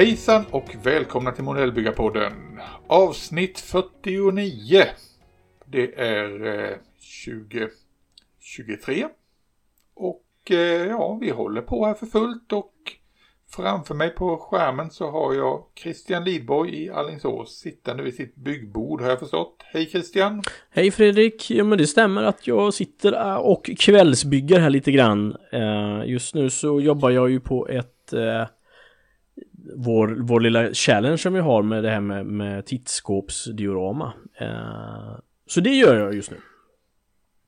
Hejsan och välkomna till Modellbyggarpodden. Avsnitt 49. Det är eh, 2023. Och eh, ja, vi håller på här för fullt och framför mig på skärmen så har jag Christian Lidborg i Allingsås sittande vid sitt byggbord har jag förstått. Hej Christian! Hej Fredrik! Ja men det stämmer att jag sitter äh, och kvällsbygger här lite grann. Eh, just nu så jobbar jag ju på ett eh, vår, vår lilla challenge som vi har med det här med, med tittskåpsdiorama. Så det gör jag just nu.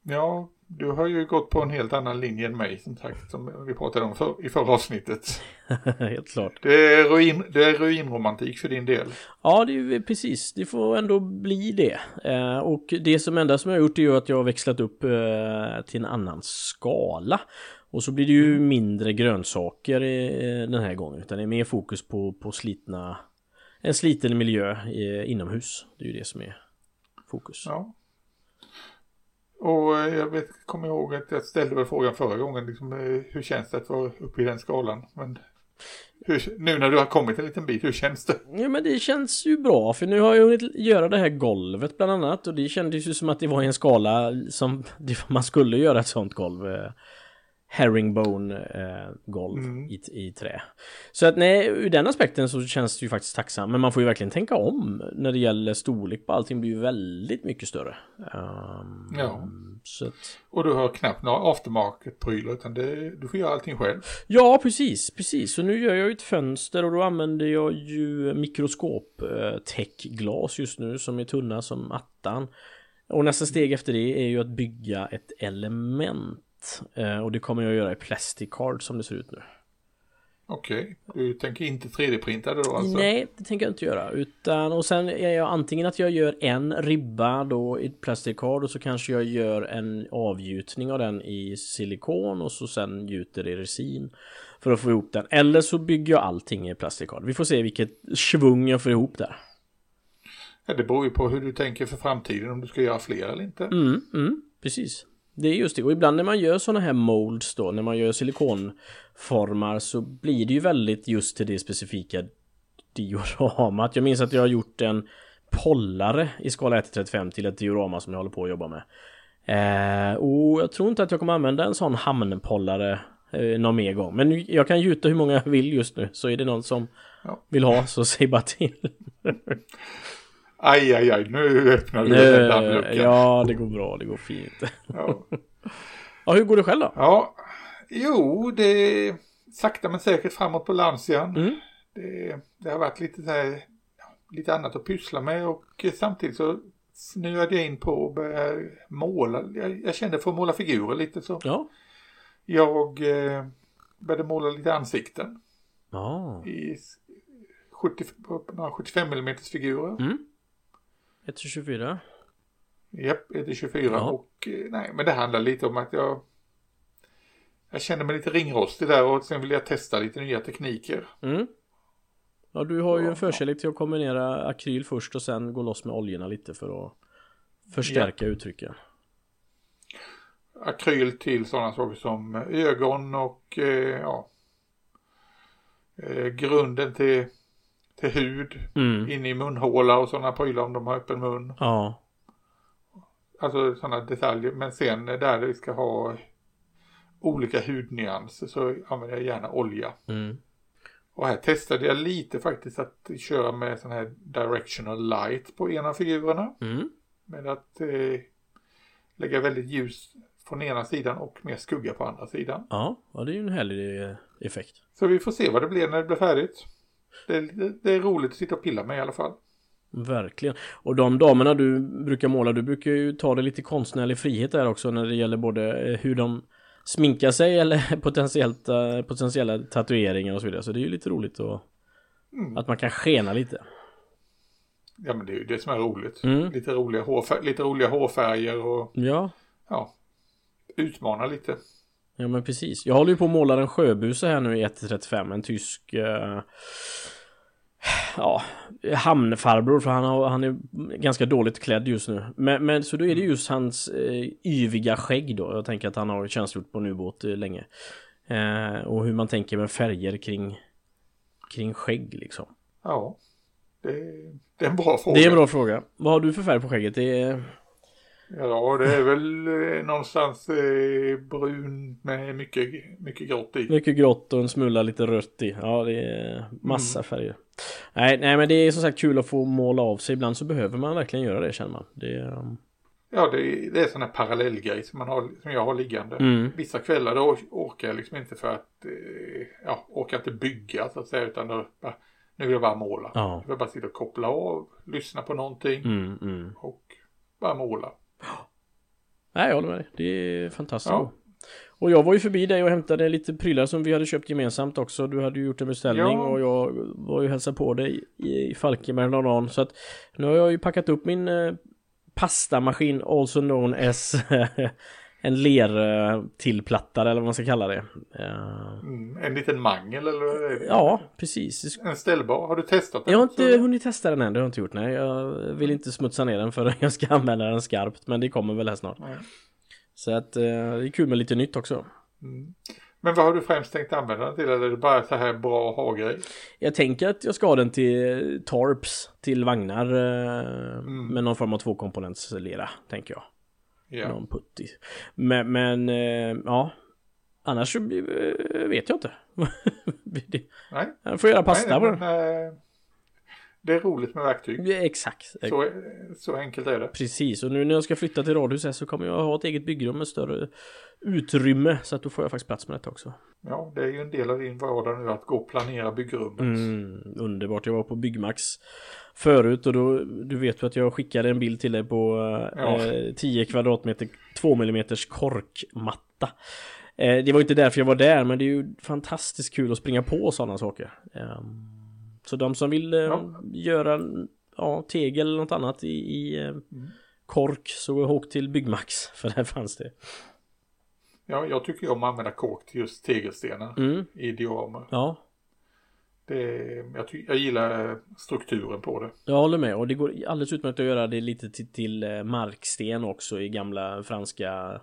Ja, du har ju gått på en helt annan linje än mig som sagt som vi pratade om för, i förra avsnittet. helt klart. Det är, ruin, det är ruinromantik för din del. Ja, det är precis. Det får ändå bli det. Eh, och det som enda som jag har gjort är ju att jag har växlat upp eh, till en annan skala. Och så blir det ju mindre grönsaker den här gången utan det är mer fokus på, på slitna En sliten miljö inomhus. Det är ju det som är fokus. Ja. Och eh, jag vet, kommer ihåg att jag ställde väl frågan förra gången, liksom, eh, hur känns det att vara uppe i den skalan? Men hur, nu när du har kommit en liten bit, hur känns det? Ja men det känns ju bra för nu har jag hunnit göra det här golvet bland annat och det kändes ju som att det var en skala som man skulle göra ett sånt golv. Eh. Eh, herringbone eh, golv mm. i, i trä. Så att nej, ur den aspekten så känns det ju faktiskt tacksam. Men man får ju verkligen tänka om när det gäller storlek på allting blir ju väldigt mycket större. Um, ja. Att... Och du har knappt några aftermarket-prylar utan det, du får göra allting själv. Ja, precis, precis. Så nu gör jag ju ett fönster och då använder jag ju mikroskop eh, just nu som är tunna som attan. Och nästa steg efter det är ju att bygga ett element Eh, och det kommer jag att göra i Plasticard som det ser ut nu. Okej, okay. du tänker inte 3D-printa det då alltså? Nej, det tänker jag inte göra. Utan, och sen är jag antingen att jag gör en ribba då i Plasticard och så kanske jag gör en avgjutning av den i silikon och så sen gjuter i resin. För att få ihop den. Eller så bygger jag allting i Plasticard. Vi får se vilket svung jag får ihop där. Ja, det beror ju på hur du tänker för framtiden, om du ska göra fler eller inte. Mm, mm precis. Det är just det, och ibland när man gör sådana här molds då, när man gör silikonformar så blir det ju väldigt just till det specifika dioramat. Jag minns att jag har gjort en pollare i skala 1-35 till ett diorama som jag håller på att jobba med. Eh, och jag tror inte att jag kommer använda en sån hamnpollare eh, någon mer gång. Men jag kan gjuta hur många jag vill just nu. Så är det någon som ja. vill ha så säg bara till. Aj, aj, aj, nu öppnar du den dammluckan. Ja, det går bra, det går fint. Ja. ja, hur går det själv då? Ja, jo, det är sakta men säkert framåt på Lancian. Mm. Det, det, har varit lite, så här, lite annat att pyssla med och samtidigt så snöade jag in på att börja måla. Jag, jag kände för att måla figurer lite så. Ja. Jag eh, började måla lite ansikten. Ja. I 70, 75 mm figurer. Mm. 1 till 24? Japp, 1 till 24 ja. och eh, nej men det handlar lite om att jag jag känner mig lite ringrostig där och sen vill jag testa lite nya tekniker. Mm. Ja du har ju en förkärlek till att kombinera akryl först och sen gå loss med oljorna lite för att förstärka ja. uttrycken. Akryl till sådana saker som ögon och eh, ja eh, grunden till till hud, mm. in i munhåla och sådana prylar om de har öppen mun. Ja. Alltså sådana detaljer. Men sen där vi ska ha olika hudnyanser så använder jag gärna olja. Mm. Och här testade jag lite faktiskt att köra med sån här directional light på ena figurerna. Mm. Med att eh, lägga väldigt ljus från ena sidan och mer skugga på andra sidan. Ja, ja det är ju en härlig effekt. Så vi får se vad det blir när det blir färdigt. Det, det, det, är roligt att sitta och pilla med i alla fall. Verkligen. Och de damerna du brukar måla, du brukar ju ta det lite konstnärlig frihet där också när det gäller både eh, hur de sminkar sig eller potentiellt, eh, potentiella tatueringar och så vidare. Så det är ju lite roligt att, mm. att man kan skena lite. Ja men det är ju det som är roligt. Mm. Lite, roliga hårfär lite roliga hårfärger och ja. ja, utmana lite. Ja men precis. Jag håller ju på att måla en sjöbuse här nu i 1.35. En tysk... Eh, ja, hamnfarbror för han, har, han är ganska dåligt klädd just nu. Men, men så då är det just hans eh, yviga skägg då. Jag tänker att han har tjänstgjort på en ubåt eh, länge. Eh, och hur man tänker med färger kring, kring skägg liksom. Ja, det, det är en bra fråga. Det är en bra fråga. Vad har du för färg på skägget? Det är... Ja, det är väl eh, någonstans eh, brun med mycket, mycket grått i. Mycket grått och en smula lite rött i. Ja, det är massa mm. färger. Nej, nej, men det är som sagt kul att få måla av sig. Ibland så behöver man verkligen göra det känner man. Det um... Ja, det är, det är sån här parallellgrej som, man har, som jag har liggande. Mm. Vissa kvällar då orkar jag liksom inte för att, eh, ja, orkar inte bygga så att säga utan då bara, nu vill jag bara måla. Ja. Jag vill bara sitta och koppla av, lyssna på någonting mm, mm. och bara måla. Nej, jag håller med dig. Det är fantastiskt. Ja. Och jag var ju förbi dig och hämtade lite prylar som vi hade köpt gemensamt också. Du hade ju gjort en beställning ja. och jag var ju hälsa på dig i Falkenberg någon dag. Så att nu har jag ju packat upp min eh, pastamaskin, also known as en lertillplattare eller vad man ska kalla det. Mm, en liten mangel eller? Ja, precis. En ställbar. Har du testat den? Jag har inte så? hunnit testa den än, det har jag inte gjort. Nej, jag vill inte smutsa ner den förrän jag ska använda den skarpt. Men det kommer väl här snart. Nej. Så att eh, det är kul med lite nytt också. Mm. Men vad har du främst tänkt använda den till? Eller är det bara så här bra ha-grej? Jag tänker att jag ska ha den till torps, till vagnar eh, mm. med någon form av tvåkomponentslera, tänker jag. Ja. Någon putti. Men, men eh, ja. Annars så eh, vet jag inte. Nej. Jag får göra pasta Nej, men, äh, det är roligt med verktyg. Ja, exakt. Så, så enkelt är det. Precis, och nu när jag ska flytta till radhuset så kommer jag ha ett eget byggrum med större utrymme. Så att då får jag faktiskt plats med detta också. Ja, det är ju en del av din vardag nu att gå och planera byggrummet. Mm, underbart, jag var på Byggmax förut och då, du vet ju att jag skickade en bild till dig på ja. eh, 10 kvadratmeter 2 mm korkmatta. Eh, det var inte därför jag var där men det är ju fantastiskt kul att springa på sådana saker. Eh, så de som vill eh, ja. göra ja, tegel eller något annat i, i eh, mm. kork så åk till Byggmax för där fanns det. Ja, jag tycker om att använda kork till just tegelstenar mm. i dioramer. Ja. Det, jag, jag gillar strukturen på det. Jag håller med och det går alldeles utmärkt att göra det lite till, till eh, marksten också i gamla franska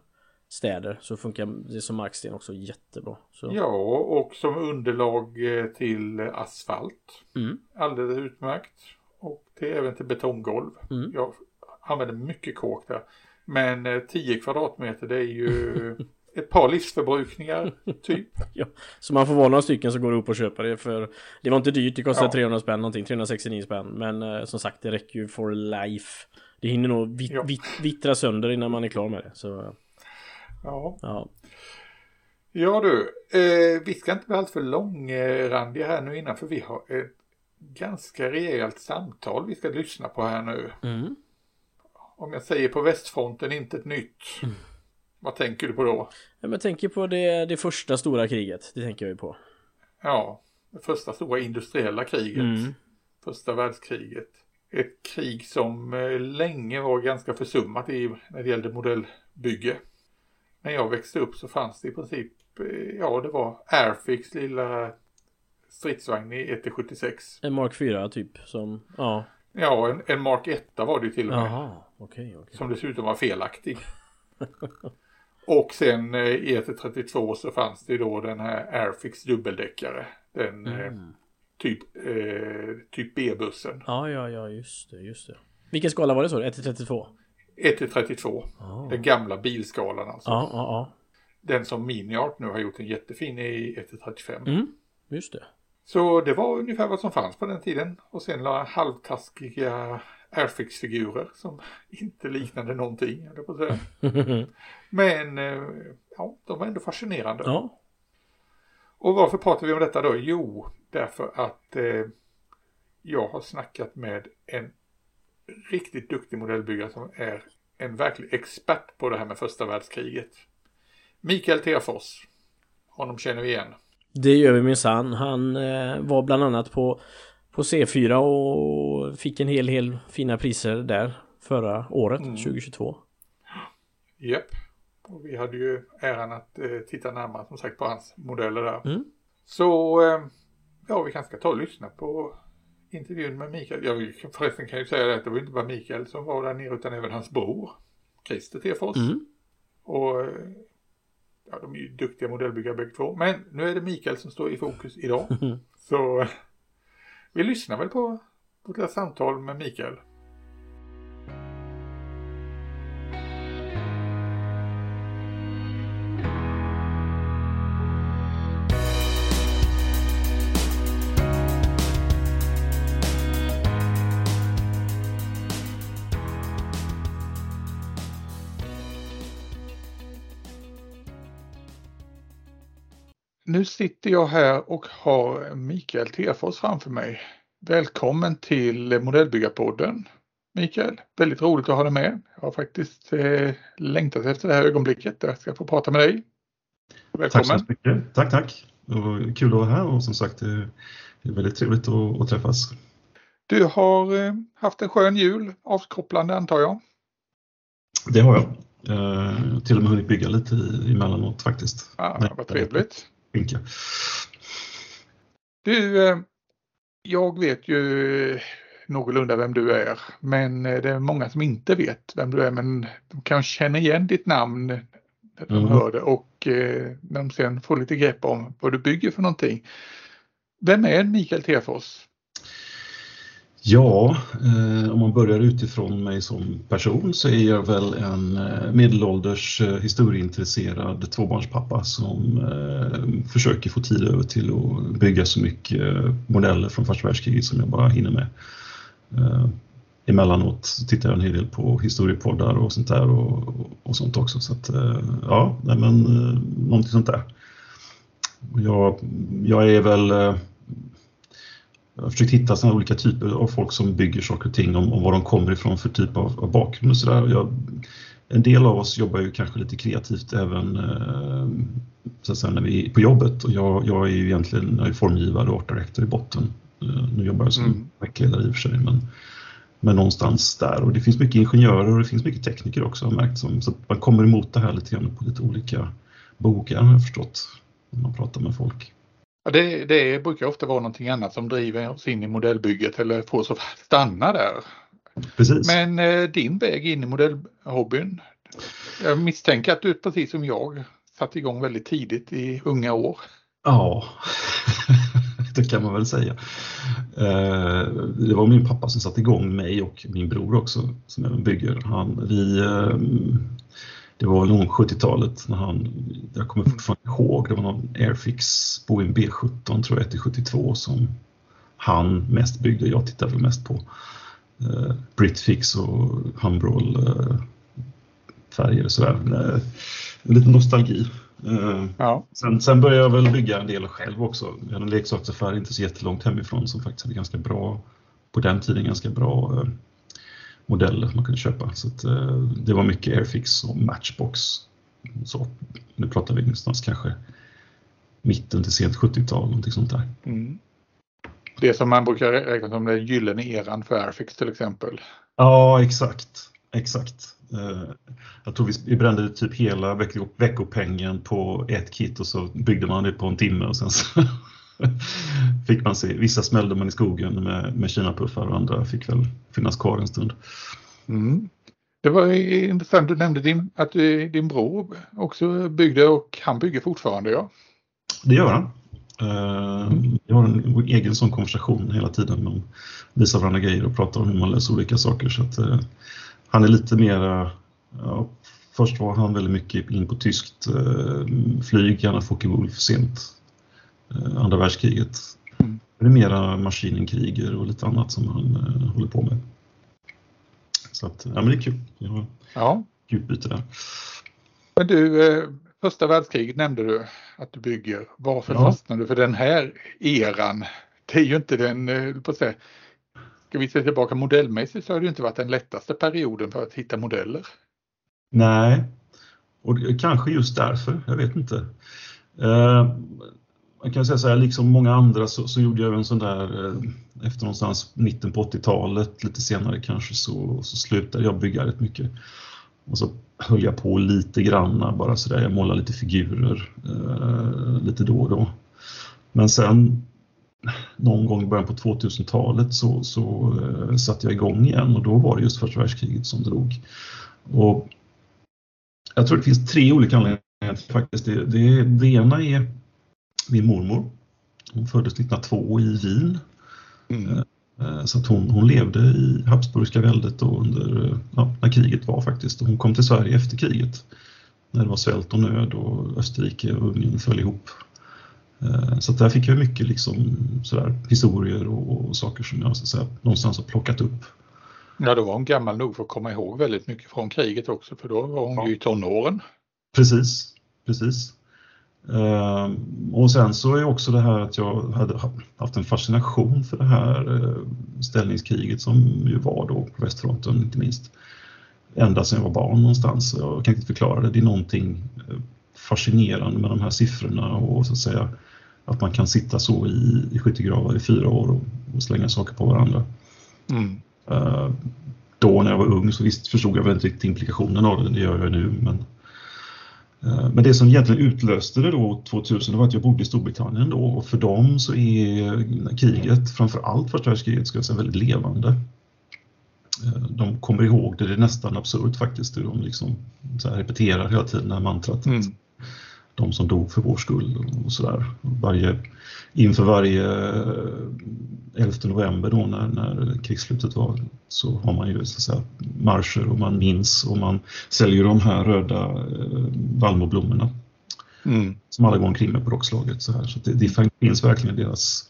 städer så funkar det som marksten också jättebra. Så. Ja, och som underlag eh, till asfalt. Mm. Alldeles utmärkt. Och till, även till betonggolv. Mm. Jag använder mycket kåk där. Men 10 eh, kvadratmeter det är ju ett par livsförbrukningar typ. ja, så man får vara några stycken så går det upp och köper det för det var inte dyrt, det kostade ja. 300 spänn någonting, 369 spänn. Men eh, som sagt det räcker ju for life. Det hinner nog vit, ja. vit, vittra sönder innan man är klar med det. Så, ja. ja. Ja du, eh, vi ska inte bli alltför långrandiga här nu innan för vi har ett ganska rejält samtal vi ska lyssna på här nu. Mm. Om jag säger på västfronten inte ett nytt. Mm. Vad tänker du på då? Jag tänker på det, det första stora kriget. Det tänker jag ju på. Ja, det första stora industriella kriget. Mm. Första världskriget. Ett krig som eh, länge var ganska försummat i, när det gällde modellbygge. När jag växte upp så fanns det i princip, eh, ja det var Airfix lilla stridsvagn i 1-76. En Mark 4 typ som, ja. Ja, en, en Mark 1 var det ju till och med. Okej, okay, okay. Som dessutom var felaktig. Och sen eh, i ET32 så fanns det då den här Airfix dubbeldäckare. Den eh, mm. typ, eh, typ B-bussen. Ja, ja, ja, just det, just det. Vilken skala var det så? 1 till 32? 1 till 32. Oh. Den gamla bilskalan alltså. Ja, ja, ja. Den som Miniart nu har gjort en jättefin i 1 till 35. Mm, just det. Så det var ungefär vad som fanns på den tiden. Och sen la halvtaskiga Airfix-figurer som inte liknade någonting. Eller på säga. Men eh, ja, de var ändå fascinerande. Ja. Och varför pratar vi om detta då? Jo, därför att eh, jag har snackat med en riktigt duktig modellbyggare som är en verklig expert på det här med första världskriget. Mikael Terfors. Honom känner vi igen. Det gör vi minsann. Han eh, var bland annat på på C4 och fick en hel, hel fina priser där förra året, mm. 2022. Japp. Och vi hade ju äran att eh, titta närmare som sagt på hans modeller där. Mm. Så eh, ja, vi kanske ska ta och lyssna på intervjun med Mikael. Jag förresten kan ju säga det att det var inte bara Mikael som var där nere utan även hans bror. Christer Tefors. Mm. Och ja, de är ju duktiga modellbyggare bägge två. Men nu är det Mikael som står i fokus idag. Så vi lyssnar väl på vårt samtal med Mikael. Nu sitter jag här och har Mikael Tefors framför mig. Välkommen till Modellbyggarpodden. Mikael, väldigt roligt att ha dig med. Jag har faktiskt eh, längtat efter det här ögonblicket där jag ska få prata med dig. Välkommen. Tack så mycket. Tack, tack. Kul att vara här och som sagt det är väldigt trevligt att, att träffas. Du har eh, haft en skön jul, avkopplande antar jag? Det har jag. Eh, till och med hunnit bygga lite emellanåt faktiskt. Ah, vad trevligt skinka. Du, eh, jag vet ju någorlunda vem du är, men eh, det är många som inte vet vem du är, men de kan känna igen ditt namn när de mm. hör det och eh, när de sen får lite grepp om vad du bygger för någonting. Vem är Mikael Tefors? Ja, eh, om man börjar utifrån mig som person så är jag väl en eh, medelålders eh, historieintresserad tvåbarnspappa som eh, försöker få tid över till att bygga så mycket eh, modeller från första världskriget som jag bara hinner med. Eh, emellanåt tittar jag en hel del på historiepoddar och sånt där och, och sånt också. Så att, eh, ja, nej men eh, någonting sånt där. Jag, jag är väl eh, jag har försökt hitta sådana olika typer av folk som bygger saker och ting om, om var de kommer ifrån för typ av, av bakgrund och sådär. En del av oss jobbar ju kanske lite kreativt även eh, så att säga, när vi är på jobbet och jag, jag är ju egentligen jag är formgivare och art director i botten. Eh, nu jobbar jag som mm. i och för sig men, men någonstans där och det finns mycket ingenjörer och det finns mycket tekniker också har märkt som, så man kommer emot det här lite grann på lite olika bogar har jag förstått när man pratar med folk. Ja, det, det brukar ofta vara någonting annat som driver oss in i modellbygget eller får oss att stanna där. Precis. Men eh, din väg in i modellhobbyn, jag misstänker att du precis som jag satte igång väldigt tidigt i unga år. Ja, det kan man väl säga. Eh, det var min pappa som satte igång mig och min bror också som även bygger. Han, vi, eh, det var nog 70-talet när han, jag kommer fortfarande ihåg, det var någon Airfix Boeing B17 tror jag, 1-72 som han mest byggde, jag tittade mest på. Eh, Britfix och Humbrol eh, färger och sådär. Eh, en liten nostalgi. Eh, ja. sen, sen började jag väl bygga en del själv också. Jag hade en leksaksaffär inte så jättelångt hemifrån som faktiskt hade ganska bra, på den tiden ganska bra modeller man kunde köpa. Så att, eh, det var mycket Airfix och Matchbox. Så, nu pratar vi någonstans kanske mitten till sent 70-tal, någonting sånt där. Mm. Det som man brukar räkna som den gyllene eran för Airfix till exempel. Ja, exakt. Exakt. Eh, jag tror vi brände typ hela veckopengen på ett kit och så byggde man det på en timme och sen så fick man se. Vissa smällde man i skogen med, med kinapuffar och andra fick väl finnas kvar en stund. Mm. Det var intressant, du nämnde din, att din bror också byggde och han bygger fortfarande ja? Det gör han. Mm. Jag har en egen sån konversation hela tiden. Man visar varandra grejer och pratar om hur man löser olika saker. Så att, uh, han är lite mer, ja, först var han väldigt mycket in på tyskt uh, flyg, gärna Focke-Wulf sent Eh, andra världskriget. Mm. Det är mera maskinenkriger och lite annat som han eh, håller på med. Så att, ja men det är kul. Jag har ja. utbyte där. Men du, eh, första världskriget nämnde du att du bygger. Varför ja. fastnade du för den här eran? Det är ju inte den, eh, på säga, ska vi se tillbaka modellmässigt så har det inte varit den lättaste perioden för att hitta modeller. Nej, och kanske just därför, jag vet inte. Man kan säga så här, liksom många andra så, så gjorde jag en sån där eh, efter någonstans mitten på 80-talet, lite senare kanske, så, så slutade jag bygga rätt mycket. Och så höll jag på lite granna bara sådär, jag målade lite figurer eh, lite då och då. Men sen någon gång i början på 2000-talet så, så eh, satte jag igång igen och då var det just första världskriget som drog. Och jag tror det finns tre olika anledningar faktiskt. Det, det, det ena är min mormor. Hon föddes 1902 i Wien. Mm. Eh, så att hon, hon levde i Habsburgska väldet under, ja, när kriget var faktiskt. Hon kom till Sverige efter kriget. När det var svält och nöd och Österrike och Ungern föll ihop. Eh, så där fick jag mycket liksom, sådär, historier och, och saker som jag så säga, någonstans har plockat upp. Ja, då var hon gammal nog för att komma ihåg väldigt mycket från kriget också, för då var hon ja. ju i tonåren. Precis, precis. Uh, och sen så är också det här att jag hade haft en fascination för det här uh, ställningskriget som ju var då på västfronten inte minst. Ända sedan jag var barn någonstans. Jag kan inte förklara det. Det är någonting eh, fascinerande med de här siffrorna och så att säga att man kan sitta så i, i skyttegravar i fyra år och, och slänga saker på varandra. Mm. Uh, då när jag var ung så visst förstod jag väl inte riktigt implikationen av det, det gör jag nu. Men, Eh, men det som egentligen utlöste det då 2000 det var att jag bodde i Storbritannien då och för dem så är kriget, framför allt första världskriget, ska jag säga, väldigt levande. Eh, de kommer ihåg det, det är nästan absurt faktiskt, hur de liksom så repeterar hela tiden det här mantrat. Mm de som dog för vår skull och sådär. Varje, inför varje 11 eh, november då när, när krigsslutet var så har man ju så att säga, marscher och man minns och man säljer de här röda eh, vallmoblommorna mm. som alla går omkring med på rockslaget. Så, här. så det, det finns verkligen deras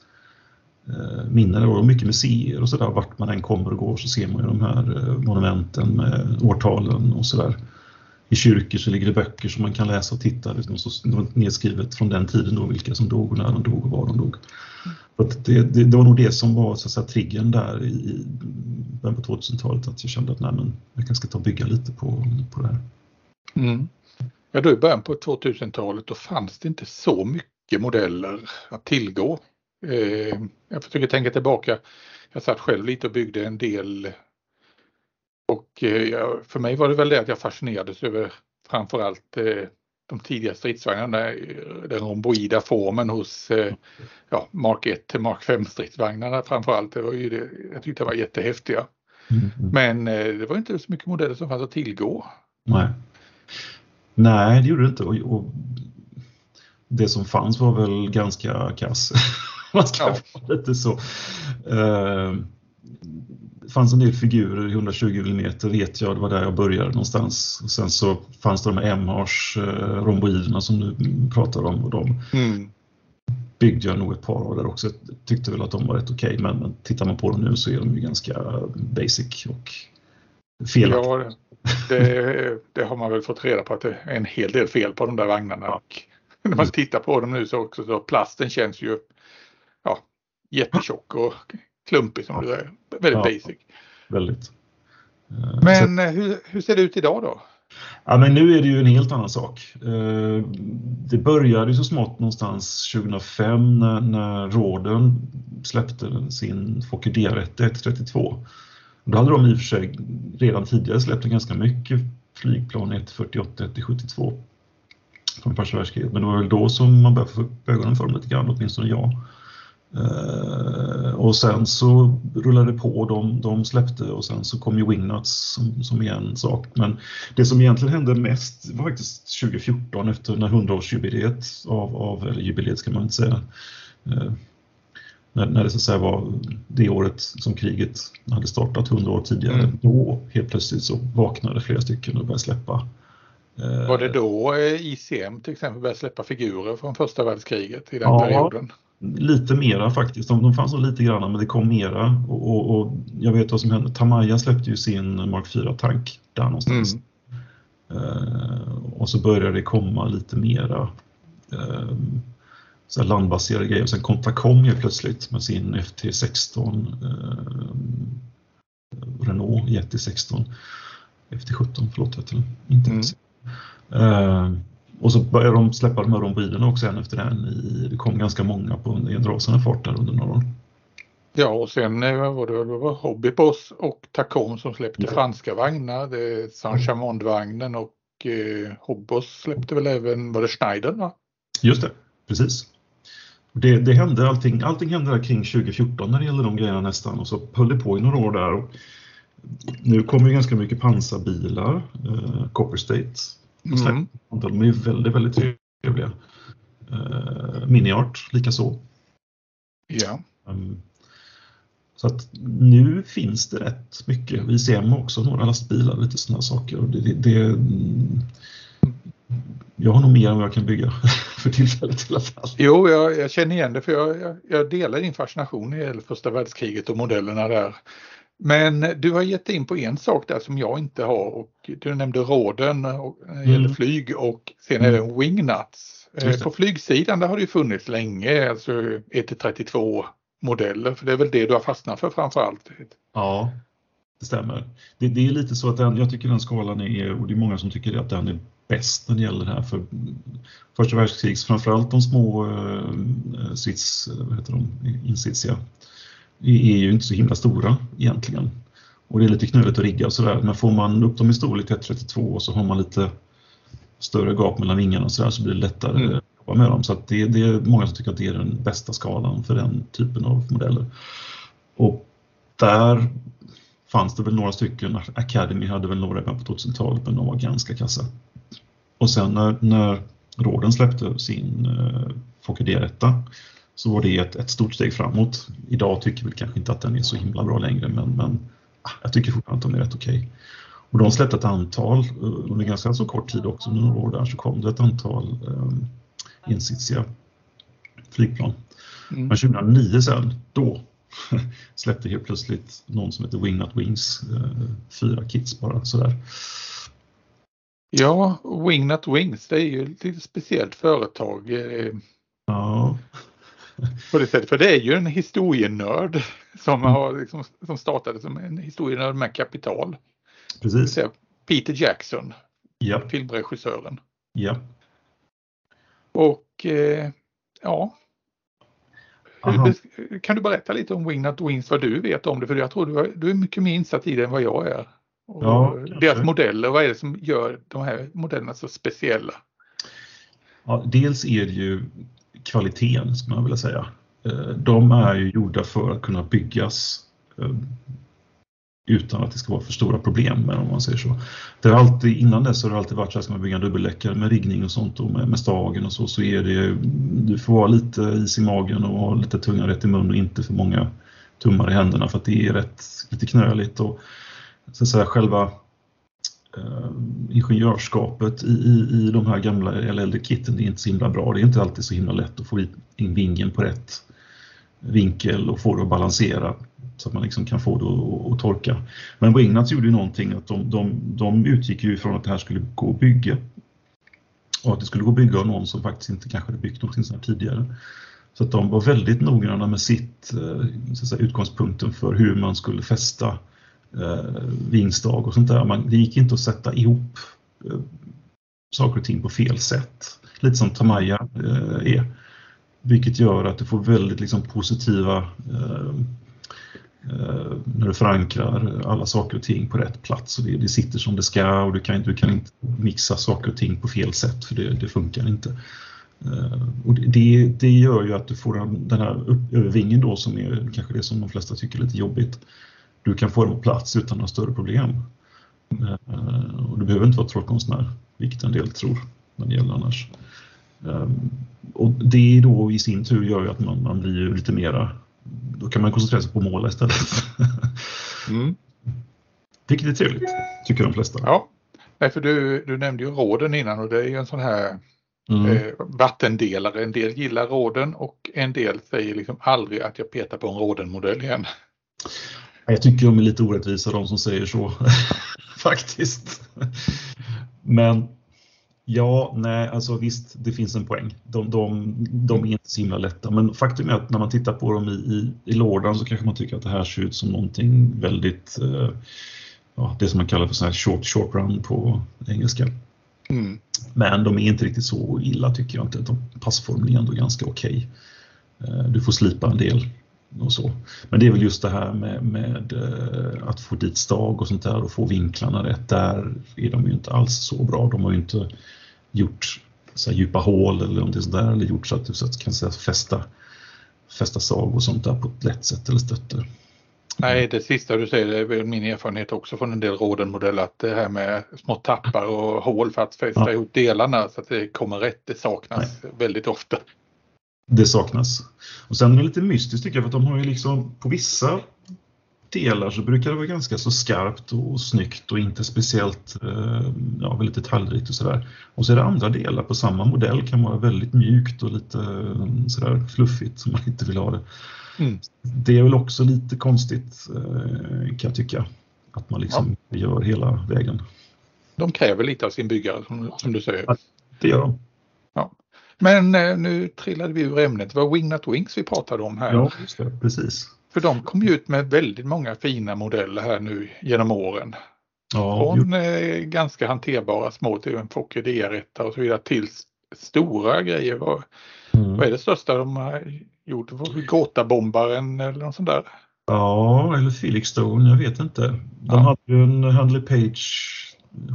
eh, minnen och mycket museer och sådär. Vart man än kommer och går så ser man ju de här eh, monumenten med årtalen och sådär i kyrkor så ligger det böcker som man kan läsa och titta. Det så nedskrivet från den tiden då vilka som dog och när de dog och var de dog. Mm. Det, det, det, var nog det som var så att säga, triggern där i början på 2000-talet att jag kände att nej, men jag kanske ska ta och bygga lite på, på det här. Mm. Ja, då i början på 2000-talet då fanns det inte så mycket modeller att tillgå. Eh, jag försöker tänka tillbaka. Jag satt själv lite och byggde en del och eh, för mig var det väl det att jag fascinerades över framförallt eh, de tidiga stridsvagnarna, den romboida formen hos eh, ja, Mark 1 till Mark 5 stridsvagnarna framförallt. Det var ju det, jag tyckte det var jättehäftiga. Mm. Men det var inte så mycket modeller som fanns att tillgå. Nej, Nej det gjorde det inte. Och, och det som fanns var väl ganska kass. Man ska ja. vara lite så. Uh, det fanns en del figurer i 120 mm vet jag, det var där jag började någonstans. Och sen så fanns det de här MHs eh, romboiderna som du pratar om och de mm. byggde jag nog ett par av där också. Jag tyckte väl att de var rätt okej okay, men, men tittar man på dem nu så är de ju ganska basic och felaktiga. Ja, det, det, har man väl fått reda på att det är en hel del fel på de där vagnarna. Ja. Och när man tittar på dem nu så också så plasten känns ju ja, jättetjock och klumpig som ja. du säger. Väldigt ja, basic. Väldigt. Eh, men så, eh, hur, hur, ser det ut idag då? Ja, men nu är det ju en helt annan sak. Eh, det började så smått någonstans 2005 när, när Råden släppte sin Fokker DR1 132. Då hade de i och för sig redan tidigare släppt ganska mycket flygplan 148 172 från första världskriget. Men det var väl då som man började få upp ögonen för dem lite grann, åtminstone jag. Uh, och sen så rullade det på, de, de släppte och sen så kom ju Wingnuts som, som är en sak. Men det som egentligen hände mest var faktiskt 2014 efter när 100-årsjubileet av, av, eller jubileet ska man inte säga, uh, när, när det så att säga var det året som kriget hade startat 100 år tidigare. Mm. Då helt plötsligt så vaknade flera stycken och började släppa uh, var det då ICM till exempel började släppa figurer från första världskriget i den ja, perioden? Lite mera faktiskt. De, de fanns nog lite grann men det kom mera. Och, och, och, jag vet vad som hände. Tamaya släppte ju sin Mark 4-tank där någonstans. Mm. Uh, och så började det komma lite mera uh, så landbaserade grejer. Och sen kom Tacom ju plötsligt med sin FT16 uh, Renault GT16 FT17, förlåt heter den. Inte mm. Och så började de släppa de här rombiderna också en efter en. I, det kom ganska många på en rasande fart där under några år. Ja och sen eh, var det, det var Hobbyboss och Tacom som släppte ja. franska vagnar. Det Saint-Chamond-vagnen och eh, Hobboss släppte väl även, var det Schneider va? Just det, precis. Det, det hände allting, allting hände där kring 2014 när det gäller de grejerna nästan och så höll det på i några år där. Nu kommer ju ganska mycket pansarbilar, eh, Copper State. Mm. De är väldigt, väldigt trevliga. Eh, Miniart likaså. Ja. Um, så att nu finns det rätt mycket. Vi ser också några lastbilar, lite sådana saker. Och det, det, det, jag har nog mer än vad jag kan bygga för tillfället i alla fall. Jo, jag, jag känner igen det för jag, jag, jag delar din fascination när det gäller första världskriget och modellerna där. Men du har gett in på en sak där som jag inte har och du nämnde råden och, det gäller mm. flyg och sen mm. wingnuts. Eh, på flygsidan där har det ju funnits länge, alltså 1-32 modeller, för det är väl det du har fastnat för framför allt? Ja, det stämmer. Det, det är lite så att den, jag tycker den skalan är, och det är många som tycker att den är bäst när det gäller det här. För första världskrigs, framförallt de små eh, sits, vad heter de, insitsiga, är ju inte så himla stora egentligen. Och det är lite knöligt att rigga och sådär. Men får man upp dem i storlek till 32 och så har man lite större gap mellan vingarna och sådär så blir det lättare mm. att jobba med dem. Så det, det, är många som tycker att det är den bästa skalan för den typen av modeller. Och där fanns det väl några stycken, Academy hade väl några på 2000-talet men de var ganska kassa. Och sen när, när råden släppte sin eh, Fokker D1 så var det ett, ett stort steg framåt. Idag tycker vi kanske inte att den är så himla bra längre men, men ah, jag tycker fortfarande att de är rätt okej. Okay. Och de släppte ett antal, eh, under ganska så kort tid också, under några år där så kom det ett antal um, insitsiga flygplan. Mm. Men 2009 sen, då släppte helt plötsligt någon som heter Wingnut Wings uh, fyra kits bara sådär. Ja, Wingnut Wings, det är ju ett lite speciellt företag. Eh, ja. På det sättet, för det är ju en historienörd som, mm. har, liksom, som startade som en historienörd med kapital. Precis. Peter Jackson, ja. filmregissören. Ja. Och eh, ja. Hur, kan du berätta lite om Wingnut Wings, vad du vet om det? För jag tror du, du är mycket mer insatt i det än vad jag är. Och ja, deras modeller, vad är det som gör de här modellerna så speciella? Ja, dels är det ju kvaliteten, skulle man vilja säga. Eh, de är ju gjorda för att kunna byggas eh, utan att det ska vara för stora problem med om man säger så. Det har alltid, innan dess har det alltid varit så att ska man bygga en dubbelläckare med riggning och sånt och med, med stagen och så, så är det, du får vara lite is i magen och ha lite tungan rätt i mun och inte för många tummar i händerna för att det är rätt lite knöligt och så att säga, själva eh, ingenjörskapet i, i, i de här gamla eller äldre kitten är inte så himla bra. Det är inte alltid så himla lätt att få in vingen på rätt vinkel och få det att balansera så att man liksom kan få det att, att torka. Men Wingnuts gjorde ju någonting att de, de, de utgick ju ifrån att det här skulle gå att bygga och att det skulle gå att bygga av någon som faktiskt inte kanske hade byggt någonting sånt här tidigare. Så att de var väldigt noggranna med sitt eh, så att säga, utgångspunkten för hur man skulle fästa eh, och sånt där. Man, det gick inte att sätta ihop eh, saker och ting på fel sätt. Lite som Tamaya eh, är. Vilket gör att du får väldigt liksom, positiva eh, eh, när du förankrar alla saker och ting på rätt plats och det, det sitter som det ska och du kan, du kan inte mixa saker och ting på fel sätt för det, det funkar inte. Eh, och det, det, gör ju att du får den, den här övervingen då som är kanske det som de flesta tycker är lite jobbigt du kan få det på plats utan några större problem. Uh, och du behöver inte vara trollkonstnär, vilket en del tror när det gäller annars. Um, och det då i sin tur gör ju att man, man blir lite mera, då kan man koncentrera sig på måla istället. mm. Vilket är trevligt, tycker de flesta. Ja, Nej, för du, du nämnde ju råden innan och det är ju en sån här mm. eh, vattendelare. En del gillar råden och en del säger liksom aldrig att jag petar på en rådenmodell igen. Jag tycker de är lite orättvisa de som säger så faktiskt. Men ja, nej, alltså visst, det finns en poäng. De, de, de är inte så himla lätta, men faktum är att när man tittar på dem i, i, i lådan så kanske man tycker att det här ser ut som någonting väldigt, eh, ja, det som man kallar för så här short, short run på engelska. Mm. Men de är inte riktigt så illa tycker jag inte. De, passformen är ändå ganska okej. Okay. Eh, du får slipa en del och så. Men det är väl just det här med, med eh, att få dit stag och sånt där och få vinklarna rätt. Där är de ju inte alls så bra. De har ju inte gjort så djupa hål eller någonting sånt där eller gjort så att du kan säga, fästa fästa sag och sånt där på ett lätt sätt eller stötter. Nej, det sista du säger är väl min erfarenhet också från en del rådenmodeller att det här med små tappar och hål för att fästa ja. ihop delarna så att det kommer rätt, det saknas Nej. väldigt ofta. Det saknas. Och sen är det lite mystiskt tycker jag för att de har ju liksom på vissa delar så brukar det vara ganska så skarpt och snyggt och inte speciellt eh, ja, väldigt detaljrikt och sådär. Och så är det andra delar på samma modell kan vara väldigt mjukt och lite eh, sådär fluffigt som man inte vill ha det. Mm. Det är väl också lite konstigt eh, kan jag tycka. Att man liksom ja. gör hela vägen. De kräver lite av sin byggare som, som du säger. Ja, det gör de. Men nu trillade vi ur ämnet. Det var Wingnut Wings vi pratade om här. Ja, just det, precis. För de kom ju ut med väldigt många fina modeller här nu genom åren. Ja, Från eh, ganska hanterbara små till en Fokker DR1 och så vidare till stora grejer. Vad, mm. vad är det största de har gjort? Gåtabombaren eller något sånt där? Ja, eller Felix Stone, jag vet inte. De ja. hade ju en Handley Page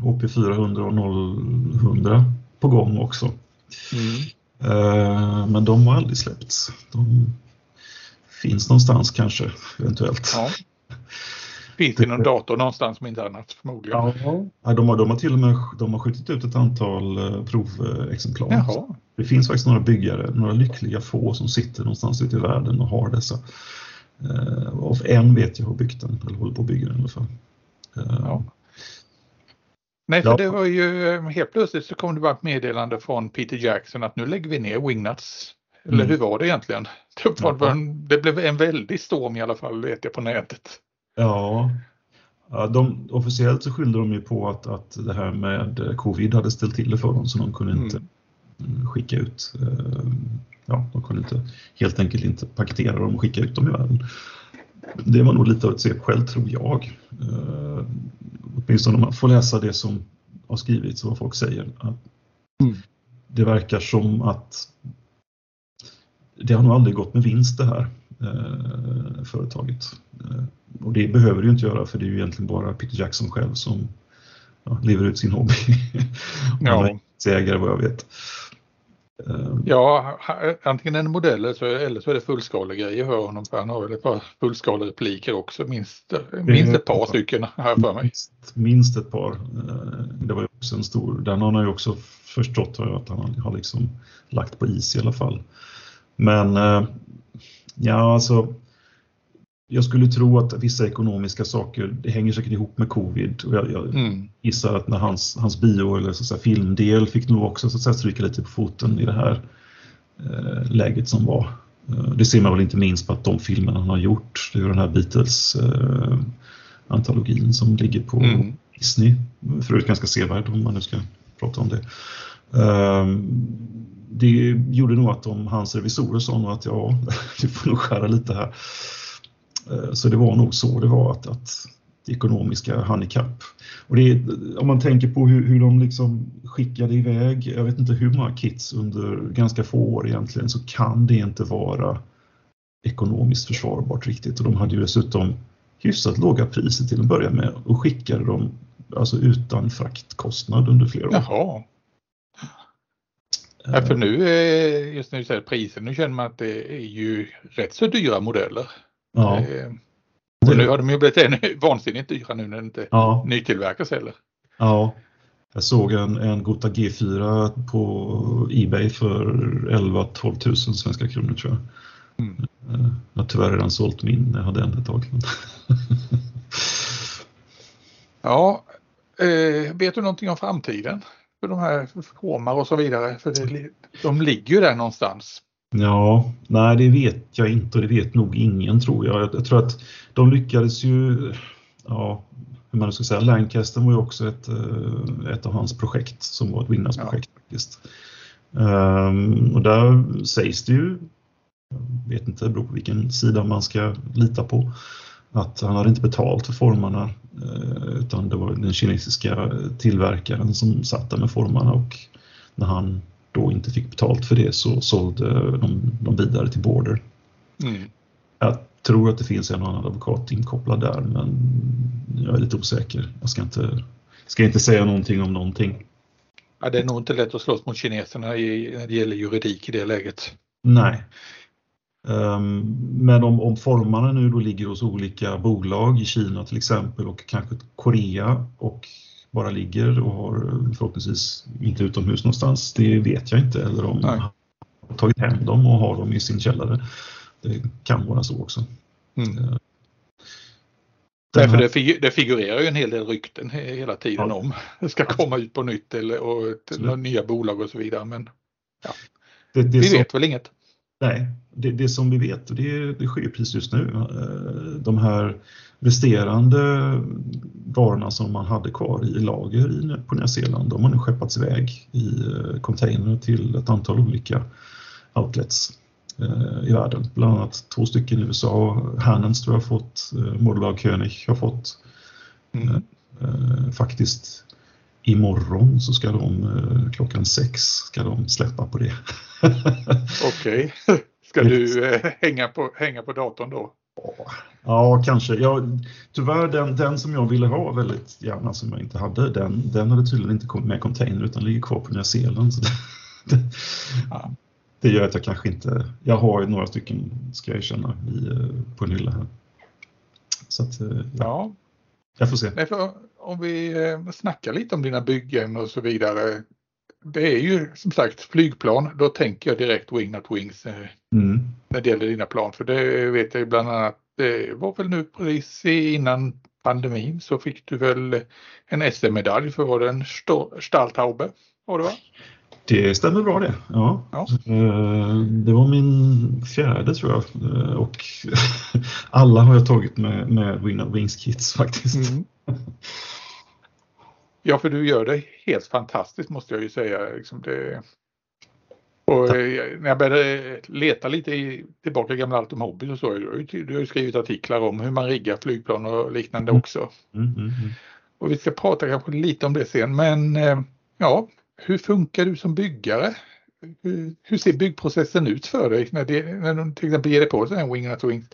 HP 400 och 0 på gång också. Mm. Uh, men de har aldrig släppts. De finns någonstans kanske, eventuellt. Ja. Finns det någon dator någonstans om inte annat förmodligen? Ja, de har, de har till och med de har skjutit ut ett antal uh, provexemplar. Jaha. Det finns faktiskt några byggare, några lyckliga få som sitter någonstans ute i världen och har dessa. Uh, och en vet jag har byggt den, eller håller på att bygga den i alla fall. Ja. Nej, för ja. det var ju helt plötsligt så kom det bara ett meddelande från Peter Jackson att nu lägger vi ner Wingnuts eller mm. hur var det egentligen? Det, var en, det blev en väldig storm i alla fall, vet jag på nätet. Ja, ja de, officiellt så skyllde de ju på att, att det här med covid hade ställt till det för dem så de kunde inte mm. skicka ut, eh, ja, de kunde inte, helt enkelt inte paketera dem och skicka ut dem i världen. Det var nog lite av ett svepskäl tror jag. Uh, åtminstone om man får läsa det som har skrivits och vad folk säger. Att mm. Det verkar som att det har nog aldrig gått med vinst det här eh, företaget. Eh, och det behöver det ju inte göra för det är ju egentligen bara Peter Jackson själv som ja, lever ut sin hobby. ja. ägare vad jag vet. Eh, ja, antingen en modell eller så, eller så är det fullskalegrejer för honom. För han har väl ett par fullskalerepliker också, minst, minst ett par stycken här för mig. Minst, minst ett par. Eh, det var ju också en stor, den har han ju också förstått att han har liksom lagt på is i alla fall. Men eh, ja, alltså jag skulle tro att vissa ekonomiska saker, det hänger säkert ihop med covid. Och jag, jag mm. gissar att när hans, hans bio eller så säga, filmdel fick nog också så att säga, stryka lite på foten i det här eh, läget som var. Eh, det ser man väl inte minst på att de filmerna han har gjort, det är den här Beatles eh, som ligger på mm. Disney. För övrigt ganska sevärd om man nu ska prata om det. Um, det gjorde nog att de, hans revisorer sa nog att ja, vi får nog skära lite här. Eh, så det var nog så det var att, att det ekonomiska handikapp. Och det, om man tänker på hur, hur de liksom skickade iväg, jag vet inte hur många kits under ganska få år egentligen, så kan det inte vara ekonomiskt försvarbart riktigt. Och de hade ju dessutom hyfsat låga priser till att börja med och skickade dem alltså utan fraktkostnad under flera år. Jaha. Ja, för nu, just när du säger priser, nu känner man att det är ju rätt så dyra modeller. Ja. Eh, och nu har de ju blivit ännu vansinnigt dyra nu när det inte ja. nytillverkas heller. Ja, jag såg en, en Gota G4 på Ebay för 11-12 000 svenska kronor tror jag. Mm. Eh, jag har tyvärr redan sålt min, jag hade en ett tag. ja, eh, vet du någonting om framtiden? för de här formar och så vidare? För det, de ligger ju där någonstans. Ja, nej det vet jag inte och det vet nog ingen tror jag. Jag, jag tror att de lyckades ju, ja, hur man ska säga, Lancaster var ju också ett, eh, ett av hans projekt som var ett vinnarprojekt ja. faktiskt. Um, och där sägs det ju, jag vet inte, det beror på vilken sida man ska lita på, att han hade inte betalt för formarna eh, utan det var den kinesiska tillverkaren som satt där med formarna och när han då inte fick betalt för det så sålde de, de vidare till Border. Mm. Jag tror att det finns en annan advokat inkopplad där men jag är lite osäker. Jag ska inte, ska inte säga någonting om någonting. Ja, det är nog inte lätt att slåss mot kineserna i, när det gäller juridik i det läget. Nej. Um, men om, om formarna nu då ligger hos olika bolag i Kina till exempel och kanske Korea och bara ligger och har förhoppningsvis inte utomhus någonstans, det vet jag inte. Eller om Nej. har tagit hem dem och har dem i sin källare. Det kan vara så också. Mm. Uh, Nej, för det, det, figurerar ju en hel del rykten hela tiden ja. om det ska komma ut på nytt eller och till nya bolag och så vidare. Men ja. det, det vi vet väl inget. Nej, det, det som vi vet och det, det sker precis just nu. Eh, de här resterande varorna som man hade kvar i lager på Nya Zeeland, de har nu skeppats iväg i eh, container till ett antal olika outlets eh, i världen. Bland annat två stycken i USA. Hannens tror jag har fått, Modelbau König har fått. Mm. Faktiskt imorgon så ska de klockan sex ska de släppa på det. Okej. Okay. Ska du eh, hänga, på, hänga på datorn då? Ja, kanske. Ja, tyvärr den, den som jag ville ha väldigt gärna som jag inte hade, den, den hade tydligen inte kommit med container utan ligger kvar på Nya Zeeland. Så det, det, ja. det gör att jag kanske inte, jag har några stycken ska jag erkänna eh, på en hylla här. Så att, eh, ja. ja. Jag får se. Nej, för om vi eh, snackar lite om dina byggen och så vidare det är ju som sagt flygplan. Då tänker jag direkt Wing Not Wings eh, mm. när det gäller dina plan. För det vet jag ju bland annat, det var väl nu precis innan pandemin så fick du väl en SM-medalj för var det en Stahltaube? Var det va? Det stämmer bra det. Ja. ja. Eh, det var min fjärde tror jag eh, och alla har jag tagit med, med Wing Not Wings kits faktiskt. Mm. Ja, för du gör det helt fantastiskt måste jag ju säga. Liksom det... Och eh, när jag började leta lite i, tillbaka i gamla Altum Hobby så såg jag du har ju skrivit artiklar om hur man riggar flygplan och liknande mm. också. Mm, mm, mm. Och vi ska prata kanske lite om det sen men ja, hur funkar du som byggare? Hur, hur ser byggprocessen ut för dig när, det, när du till exempel ger dig på sådana här Wing Wings?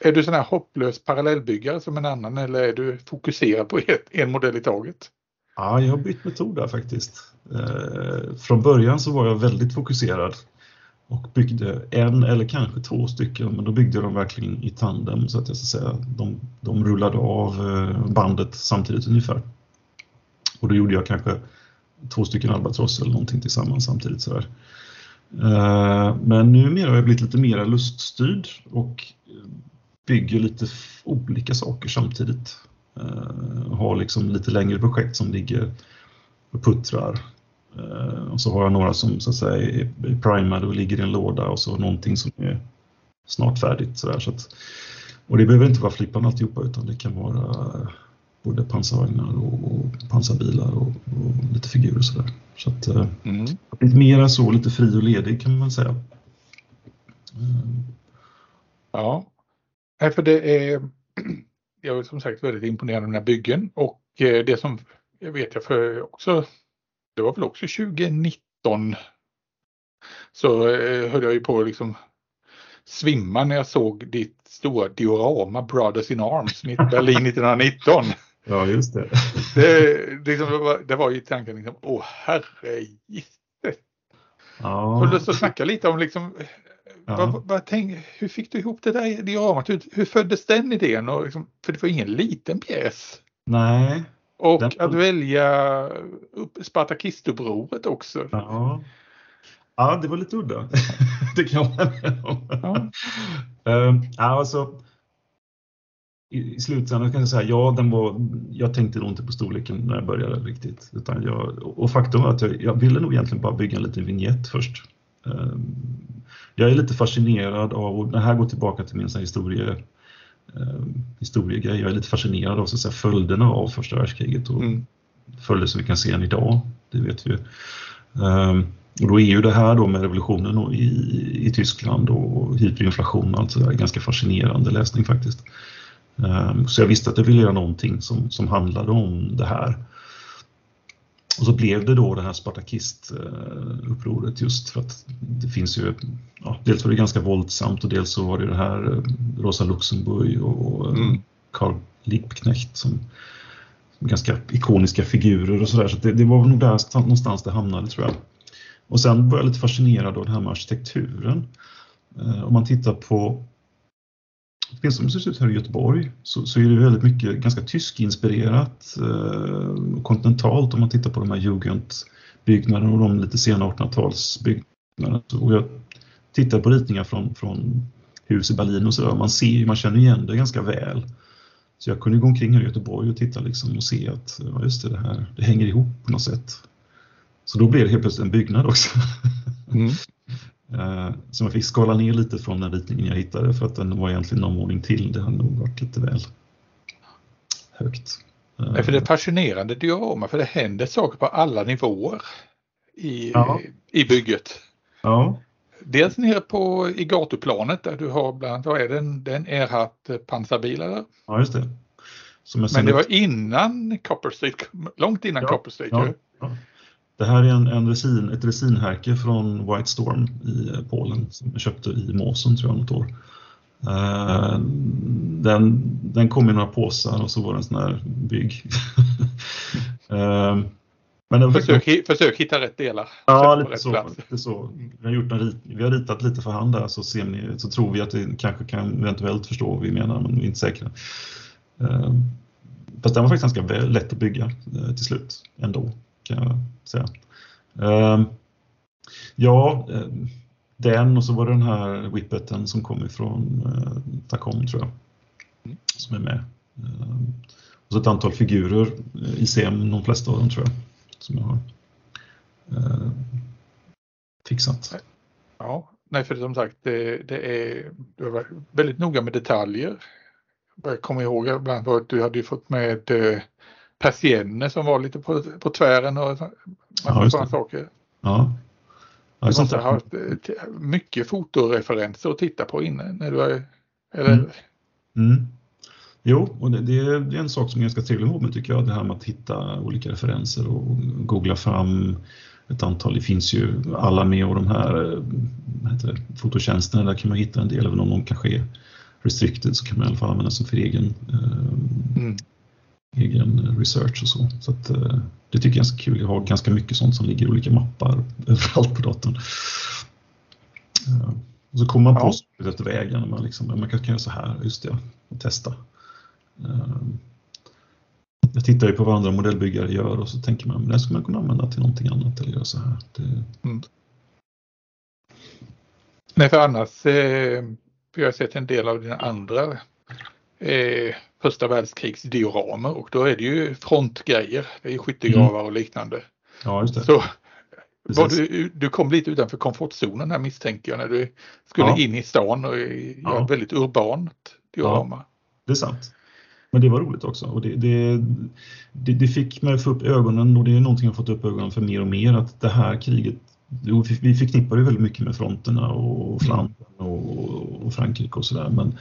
Är du sån här hopplös parallellbyggare som en annan eller är du fokuserad på ett, en modell i taget? Ja, jag har bytt metod där faktiskt. Eh, från början så var jag väldigt fokuserad och byggde en eller kanske två stycken, men då byggde jag dem verkligen i tandem så att jag ska säga, de, de rullade av eh, bandet samtidigt ungefär. Och då gjorde jag kanske två stycken albatross eller någonting tillsammans samtidigt. Sådär. Eh, men numera har jag blivit lite mer luststyrd och eh, bygger lite olika saker samtidigt. Eh, har liksom lite längre projekt som ligger och puttrar. Och så har jag några som så att säga är primade och ligger i en låda och så någonting som är snart färdigt. Så, där, så att, och det behöver inte vara flippan alltihopa utan det kan vara både pansarvagnar och, och pansarbilar och, och, lite figurer och sådär. Så att uh, mm. lite mera så, lite fri och ledig kan man säga. Ja, för det är, jag är som sagt väldigt imponerad av mina byggen och eh, det som jag vet jag för också, det var väl också 2019 så eh, höll jag ju på att liksom svimma när jag såg ditt stora diorama Brothers in Arms Berlin 1919. Ja, just det. Det, liksom, det, var, det var ju tanken liksom, åh herre Ja. Jag lust att snacka lite om liksom, Ja. Vad, vad tänk, hur fick du ihop det där dioramat? Hur, hur föddes den idén? Och liksom, för det var ingen liten pjäs. Nej. Och den... att välja upp Spartakistoupproret också. Ja. ja, det var lite udda. det kan om. Ja. uh, alltså, i, i slutändan kan jag säga ja, den var, jag tänkte nog inte på storleken när jag började riktigt. Utan jag, och faktum är att jag, jag ville nog egentligen bara bygga en liten vignett först. Um, jag är lite fascinerad av, och det här går tillbaka till min historie, eh, historiegrej, jag är lite fascinerad av så att säga, följderna av första världskriget och mm. följder som vi kan se än idag, det vet vi. Um, och då är ju det här då med revolutionen i, i Tyskland och hyperinflation och allt sådär ganska fascinerande läsning faktiskt. Um, så jag visste att jag ville göra någonting som, som handlade om det här. Och så blev det då det här Spartakistupproret just för att det finns ju, ja, dels var det ganska våldsamt och dels så var det det här eh, Rosa Luxemburg och eh, mm. Karl Liebknecht som, som ganska ikoniska figurer och sådär. Så, det, det, var nog där någonstans det hamnade tror jag. Och sen var jag lite fascinerad av det här med arkitekturen. Eh, om man tittar på det finns som ser ut här i Göteborg så, så är det väldigt mycket ganska tyskinspirerat eh, kontinentalt om man tittar på de här Jugendbyggnaderna och de lite sena 1800-talsbyggnaderna. Och jag tittar på ritningar från, från hus i Berlin och så man ser man känner igen det ganska väl. Så jag kunde gå omkring här i Göteborg och titta liksom och se att ja, just det, det här det hänger ihop på något sätt. Så då blev det helt plötsligt en byggnad också. Mm. Eh, så man fick skala ner lite från den ritningen jag hittade för att den var egentligen någon våning till. Det hade nog varit lite väl högt. Men för det är fascinerande diorama för det händer saker på alla nivåer i, ja. i bygget. Ja. Dels nere på, i gatuplanet där du har bland annat, vad är det, en, en Erhardt pansarbil eller? Ja, just det. Men det var innan Copper Street, långt innan ja. Copper Street. Ja. Ja. Det här är en, en resin, ett resinhärke från White Storm i eh, Polen som jag köpte i Måsen tror jag något år. Uh, den, den kom i några påsar och så var det en sån här bygg. uh, men försök, var... försök hitta rätt delar. Ja, lite så, lite så. Vi, har gjort en rit, vi har ritat lite för hand där så, ser ni, så tror vi att vi kanske kan eventuellt förstå vad vi menar men vi är inte säkra. Fast den var faktiskt ganska lätt att bygga till slut ändå kan jag säga. Uh, ja, uh, den och så var det den här whippeten som kom ifrån uh, Tacom tror jag. Som är med. Uh, och så ett antal figurer i SEM, de flesta av dem tror jag. Som jag har uh, fixat. Ja, nej för som sagt det, det är, du var väldigt noga med detaljer. Jag kommer ihåg bland annat att du hade fått med persienner som var lite på, på tvären och sådana saker. Ja. Ja, du måste ha haft eh, mycket fotoreferenser att titta på innan när du är, eller? Mm. Mm. Jo, och det, det, är en sak som är ganska trevlig med tycker jag, det här med att hitta olika referenser och googla fram ett antal. Det finns ju alla med och de här eh, det, fototjänsterna, där kan man hitta en del, även om de kanske är restricted så kan man i alla fall använda dem för egen eh, mm egen research och så. Så att, eh, det tycker jag är ganska kul. Jag har ganska mycket sånt som ligger i olika mappar överallt på datorn. Eh, och så kommer man på ja. efter vägen. Man, liksom, man kan göra så här, just det, och testa. Eh, jag tittar ju på vad andra modellbyggare gör och så tänker man, det skulle man kunna använda till någonting annat eller göra så här. Det... Mm. Nej, för annars, eh, jag har sett en del av dina andra eh, första världskrigsdioramer och då är det ju frontgrejer. Det är skyttegravar mm. och liknande. Ja, just det. Så var du, du kom lite utanför komfortzonen här misstänker jag när du skulle ja. in i stan och göra ja. ett väldigt urbant diorama. Ja, det är sant. Men det var roligt också och det, det, det, det fick mig att få upp ögonen och det är någonting jag fått upp ögonen för mer och mer att det här kriget vi förknippar det väldigt mycket med fronterna och Flandern och, och Frankrike och sådär men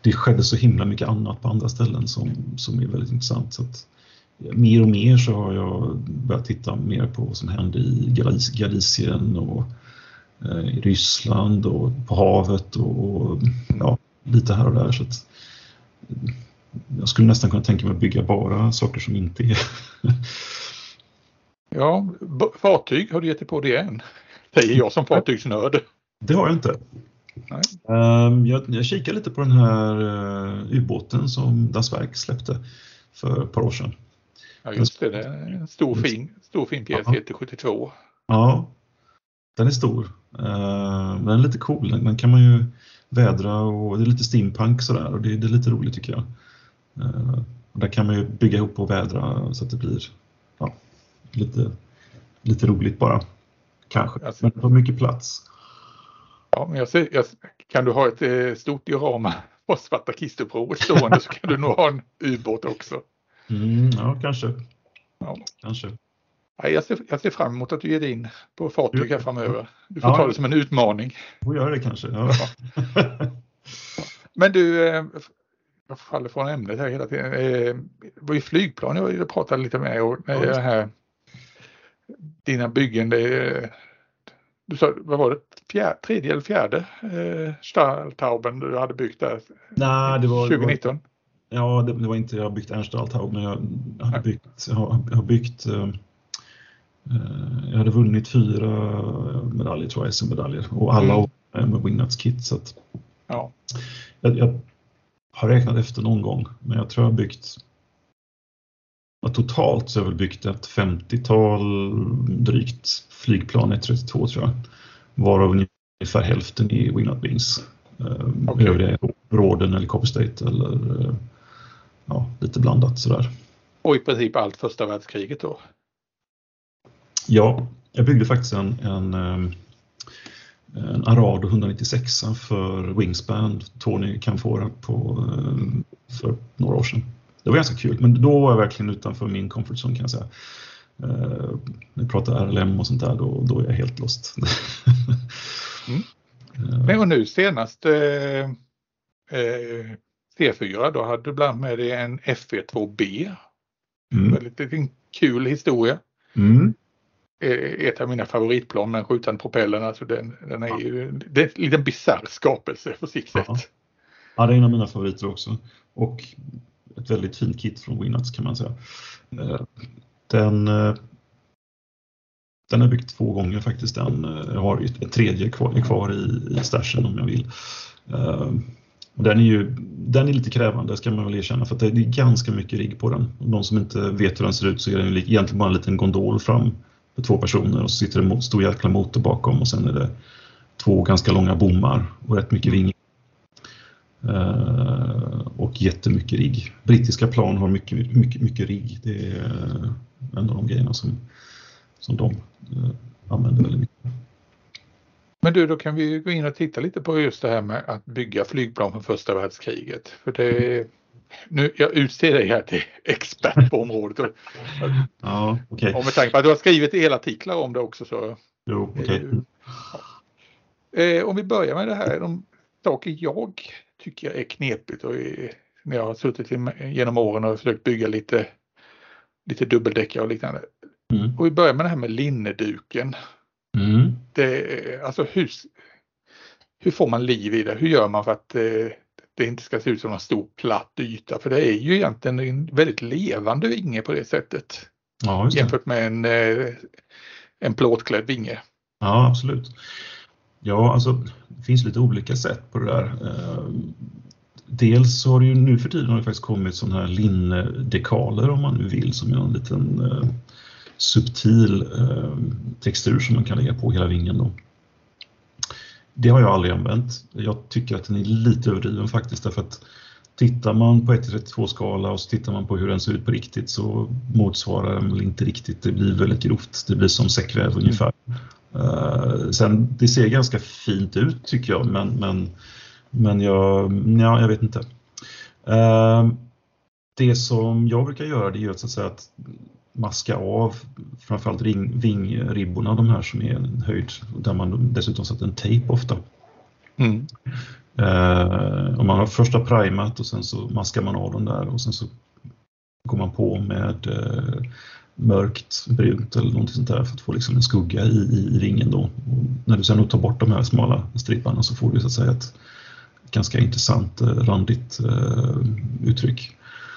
det skedde så himla mycket annat på andra ställen som, som är väldigt intressant. Så att, mer och mer så har jag börjat titta mer på vad som hände i Galicien och eh, i Ryssland och på havet och ja, lite här och där. Så att, jag skulle nästan kunna tänka mig att bygga bara saker som inte är Ja, fartyg, har du gett dig på det än? Säger jag som fartygsnörd. Det har jag inte. Nej. Um, jag, jag kikade lite på den här uh, ubåten som Das Werk släppte för ett par år sedan. Ja just det, det är en stor fin, stor fin pjäs, ja. heter 72. Ja, den är stor. Uh, den är lite cool, den, kan man ju vädra och det är lite steampunk sådär och det, det är lite roligt tycker jag. Uh, och där kan man ju bygga ihop och vädra så att det blir ja, lite, lite roligt bara. Kanske, alltså, men det får mycket plats. Ja, men jag ser, jag, kan du ha ett eh, stort diorama på Svarta Kistuprovet stående så kan du nog ha en ubåt också. Mm, ja, kanske. Ja. kanske. Ja, jag, ser, jag ser fram emot att du ger dig in på fartyg här framöver. Du får ja. ta det som en utmaning. får göra det kanske. Ja. Men du, eh, jag faller från ämnet här hela tiden. Eh, det var ju flygplan jag pratade lite med och det här dina byggen, det du sa, vad var det, fjär, tredje eller fjärde eh, Stahltauben du hade byggt där Nej, det var, 2019? Det var, ja, det, det, var inte jag har byggt en Stahltaub, men jag, jag hade byggt, jag har, jag har byggt eh, eh jag hade vunnit fyra medaljer tror jag, SM-medaljer och alla mm. med Wingnuts kit. Så att, Ja. jag, jag har räknat efter någon gång, men jag tror jag har byggt ja, Totalt så har väl byggt ett 50-tal drygt flygplan 132 tror jag. Varav ungefär hälften i Wingnut Wings. Um, Okej. Övriga är Råden eller Copper State eller eh, ja, lite blandat sådär. Och i princip allt första världskriget då. Ja, jag byggde faktiskt en, en, ehm, en Arado 196 för Wingspan, Tony Canfora på, ehm, för några år sedan. Det var ganska kul, men då var jag verkligen utanför min comfort zone kan jag säga. Uh, när vi pratar RLM och sånt där, då, då är jag helt lost. Mm. Eh, Men och nu senast eh, eh, C4 då hade du bland med dig en FE2B. mm, Väldigt liten kul historia. mm, Eh, Ett av mina favoritplan med den skjutande propellern. Alltså den, den är ju det är en liten bisarr skapelse på sitt sätt. Ja. Ja, det är en av mina favoriter också. Och ett väldigt fint kit från Winnuts kan man säga. Eh, den, eh, den har jag byggt två gånger faktiskt. Den, eh, jag har ett, tredje kvar, kvar i, i stashen om jag vill. Och Den är ju den är lite krävande ska man väl erkänna för att det är ganska mycket rigg på den. Och de som inte vet hur den ser ut så är den egentligen bara en liten gondol fram för två personer och så sitter det en stor jäkla motor bakom och sen är det två ganska långa bommar och rätt mycket vingar. Eh, och jättemycket rigg. Brittiska plan har mycket, mycket, mycket rigg. Det är eh, en av de grejerna som, som de eh, använder väldigt mycket. Men du, då kan vi gå in och titta lite på just det här med att bygga flygplan från första världskriget. För det nu, jag utser dig här till expert på området. Ja, okej. och med tanke på att du har skrivit hela artiklar om det också så. Jo, okej. Eh, om vi börjar med det här. De saker jag tycker är knepigt och är, när jag har suttit genom åren och försökt bygga lite, lite dubbeldäckare och liknande. Mm. Och vi börjar med det här med linneduken. Mm. det, alltså hur, hur får man liv i det? Hur gör man för att eh, det inte ska se ut som en stor platt yta? För det är ju egentligen en väldigt levande vinge på det sättet. Ja. Jämfört med en, eh, en plåtklädd vinge. Ja, absolut. Ja, alltså det finns lite olika sätt på det där. Ehm, dels så har det ju nu för tiden har det faktiskt kommit sådana här linnedekaler om man nu vill som är en liten eh, subtil eh, textur som man kan lägga på hela vingen. Då. Det har jag aldrig använt. Jag tycker att den är lite överdriven faktiskt därför att tittar man på 1-32 skala och så tittar man på hur den ser ut på riktigt så motsvarar den väl inte riktigt. Det blir väldigt grovt. Det blir som säckväv ungefär. Uh, sen det ser ganska fint ut tycker jag men, men, men jag, ja, jag vet inte. Uh, det som jag brukar göra det är att, så att, säga, att maska av framförallt ring, vingribborna, de här som är en höjd där man dessutom sätter en tejp ofta. Mm. Uh, om man har första primat och sen så maskar man av dem där och sen så går man på med mörkt brunt eller något sånt där för att få liksom en skugga i, i, i ringen då. Och när du sen tar bort de här smala stripparna så får du så att säga ett ganska intressant uh, randigt uttryck.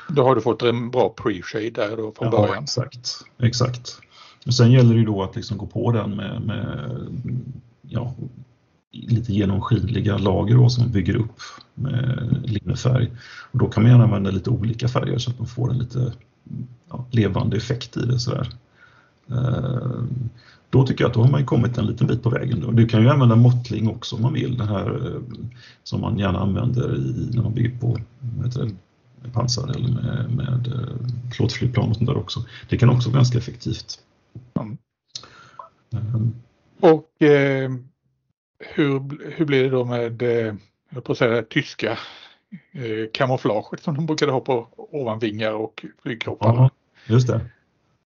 Då har du fått en bra pre-shade där då från ja, början. Exakt, exakt. Och sen gäller det ju då att liksom gå på den med, med ja, lite genomskinliga lager då, som bygger upp med linnefärg. Och då kan man gärna använda lite olika färger så att man får en lite ja, levande effekt i det. Sådär. Eh, då tycker jag att då har man ju kommit en liten bit på vägen. Då. Du kan ju använda måttling också om man vill, den här eh, som man gärna använder i, när man bygger på heter det, pansar eller med, med eh, plåtflygplan och sånt där också. Det kan också vara ganska effektivt. Mm. Och eh, hur, hur blir det då med eh, jag på att säga, tyska eh, kamouflaget som de brukade ha på ovanvingar och flygkropparna? ja, just det.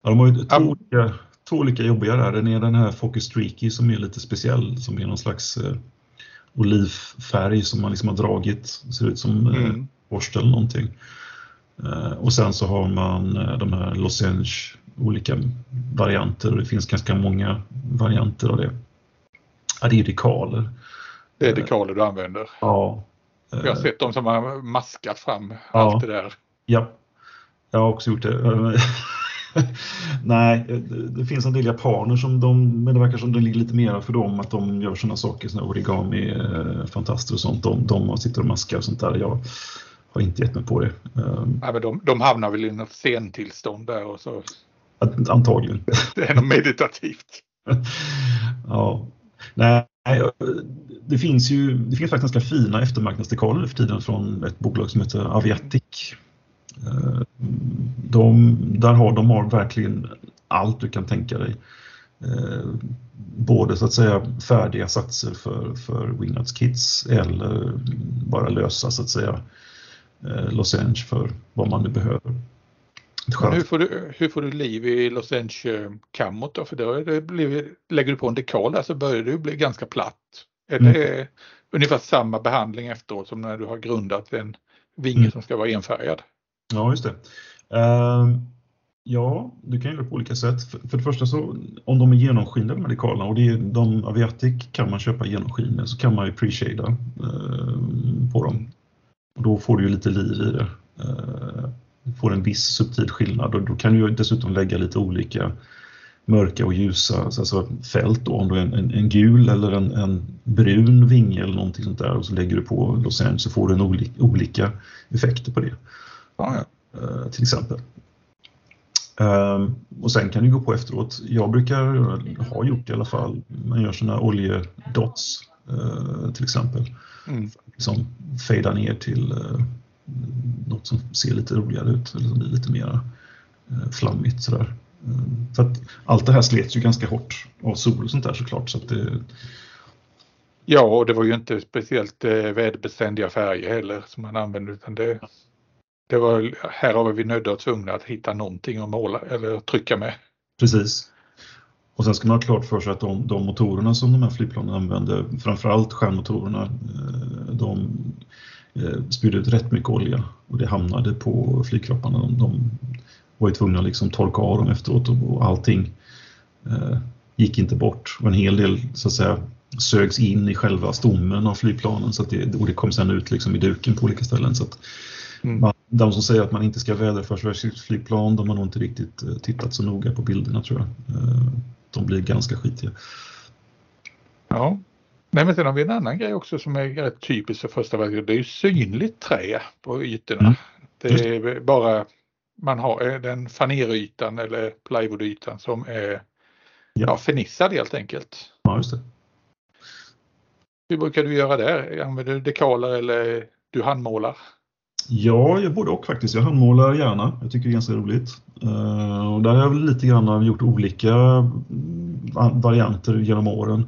Ja, de har ju två, olika, två olika jobbiga där. Den är den här Focus Streaky som är lite speciell, som är någon slags eh, olivfärg som man liksom har dragit. Ser ut som eh, Mm. borste eller någonting. Eh, och sen så har man eh, de här Losange olika varianter och det finns ganska många varianter av det. Ja, det är dekaler. Det är dekaler du använder. Ja. Jag har Eh, sett de som har maskat fram Ja. allt det där. Ja, jag har också gjort det. Nej, det, finns en del japaner som de, men det verkar som det ligger lite mer för dem att de gör sådana saker, såna origami, eh, fantaster och sånt. De, de sitter och maskar och sånt där. Jag har inte gett mig på det. Um, ja, men de, de hamnar väl i något sentillstånd där och så. Antagligen. Det är något meditativt. ja. Nej, det finns ju det finns faktiskt ganska fina eftermarknadsdekaler för tiden från ett bolag som heter Aviatic. Eh, de, där har, de har verkligen allt du kan tänka dig. Eh, både så att säga färdiga satser för, för Wingnuts Kids eller bara lösa så att säga eh, Losange för vad man nu behöver. Men hur får, du, hur får du liv i Los Angeles-kammot då? För då det blivit, lägger du på en dekal där så börjar det bli ganska platt. Är mm. det ungefär samma behandling efteråt som när du har grundat en vinge mm. som ska vara enfärgad? Ja, just det. Uh, ja, du kan göra det på olika sätt. För, det första så om de är genomskinliga här dekalerna och det är, de Aviatic kan man köpa genomskinliga så kan man ju pre-shada uh, på dem. Och då får du ju lite lir i det. Uh, får en viss subtil skillnad och då kan du dessutom lägga lite olika mörka och ljusa alltså fält då, om du har en, en, en, gul eller en, en, brun vinge eller någonting sånt där och så lägger du på Los Angeles så får du en olika, olika effekter på det. Ja, ja. Uh, till exempel. Um, och sen kan du gå på efteråt. Jag brukar ha gjort i alla fall, man gör sådana oljedots uh, till exempel. Mm. Som fejdar ner till uh, något som ser lite roligare ut eller som blir lite mer eh, flammigt sådär. Eh, för att allt det här slets ju ganska hårt av sol och sånt där såklart. Så att det... Ja, och det var ju inte speciellt eh, väderbeständiga färger heller som man använde utan det, det var, här har vi nödda och tvungna att hitta någonting att måla eller trycka med. Precis. Och sen ska man ha klart för sig att de, de motorerna som de här flygplanen använde, framförallt stjärnmotorerna, de spydde ut rätt mycket olja och det hamnade på flygkropparna. De, de var ju tvungna att liksom torka av dem efteråt och, och allting eh, gick inte bort. Och en hel del så att säga sögs in i själva stommen av flygplanen så att det, och det kom sen ut liksom i duken på olika ställen. Så att mm. man, de som säger att man inte ska väderförstöra sitt flygplan, de har nog inte riktigt eh, tittat så noga på bilderna tror jag. Eh, de blir ganska skitiga. Ja, Nej, men sen har vi en annan grej också som är rätt typiskt för första världskriget. Det är ju synligt trä på ytorna. Mm. Det är bara man har eh, den fanerytan eller plywoodytan som är ja. ja, fernissad helt enkelt. Ja, just det. Hur brukar du göra där? Använder du dekaler eller du handmålar? Ja, jag både och faktiskt. Jag handmålar gärna. Jag tycker det är ganska roligt. Uh, och där har jag lite grann gjort olika varianter genom åren.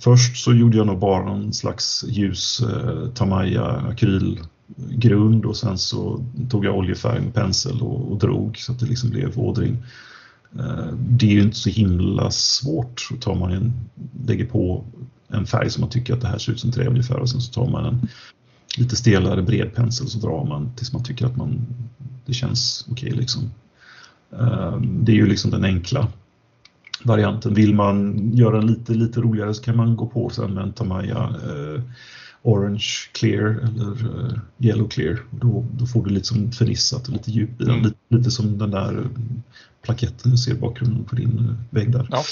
Först så gjorde jag nog bara någon slags ljus eh, Tamaya akrylgrund och sen så tog jag oljefärg med pensel och, och drog så att det liksom blev ådring. Eh, det är ju inte så himla svårt. Så tar man en, lägger på en färg som man tycker att det här ser ut som trä ungefär och sen så tar man en lite stelare bred pensel så drar man tills man tycker att man, det känns okej okay liksom. Eh, det är ju liksom den enkla varianten. Vill man göra den lite, lite roligare så kan man gå på sen med en Tamaya eh, Orange Clear eller eh, Yellow Clear. Då, då får du lite som fernissat och lite djup i den. Mm. Lite, lite, som den där eh, plaketten du ser bakgrunden på din eh, vägg där. Ja.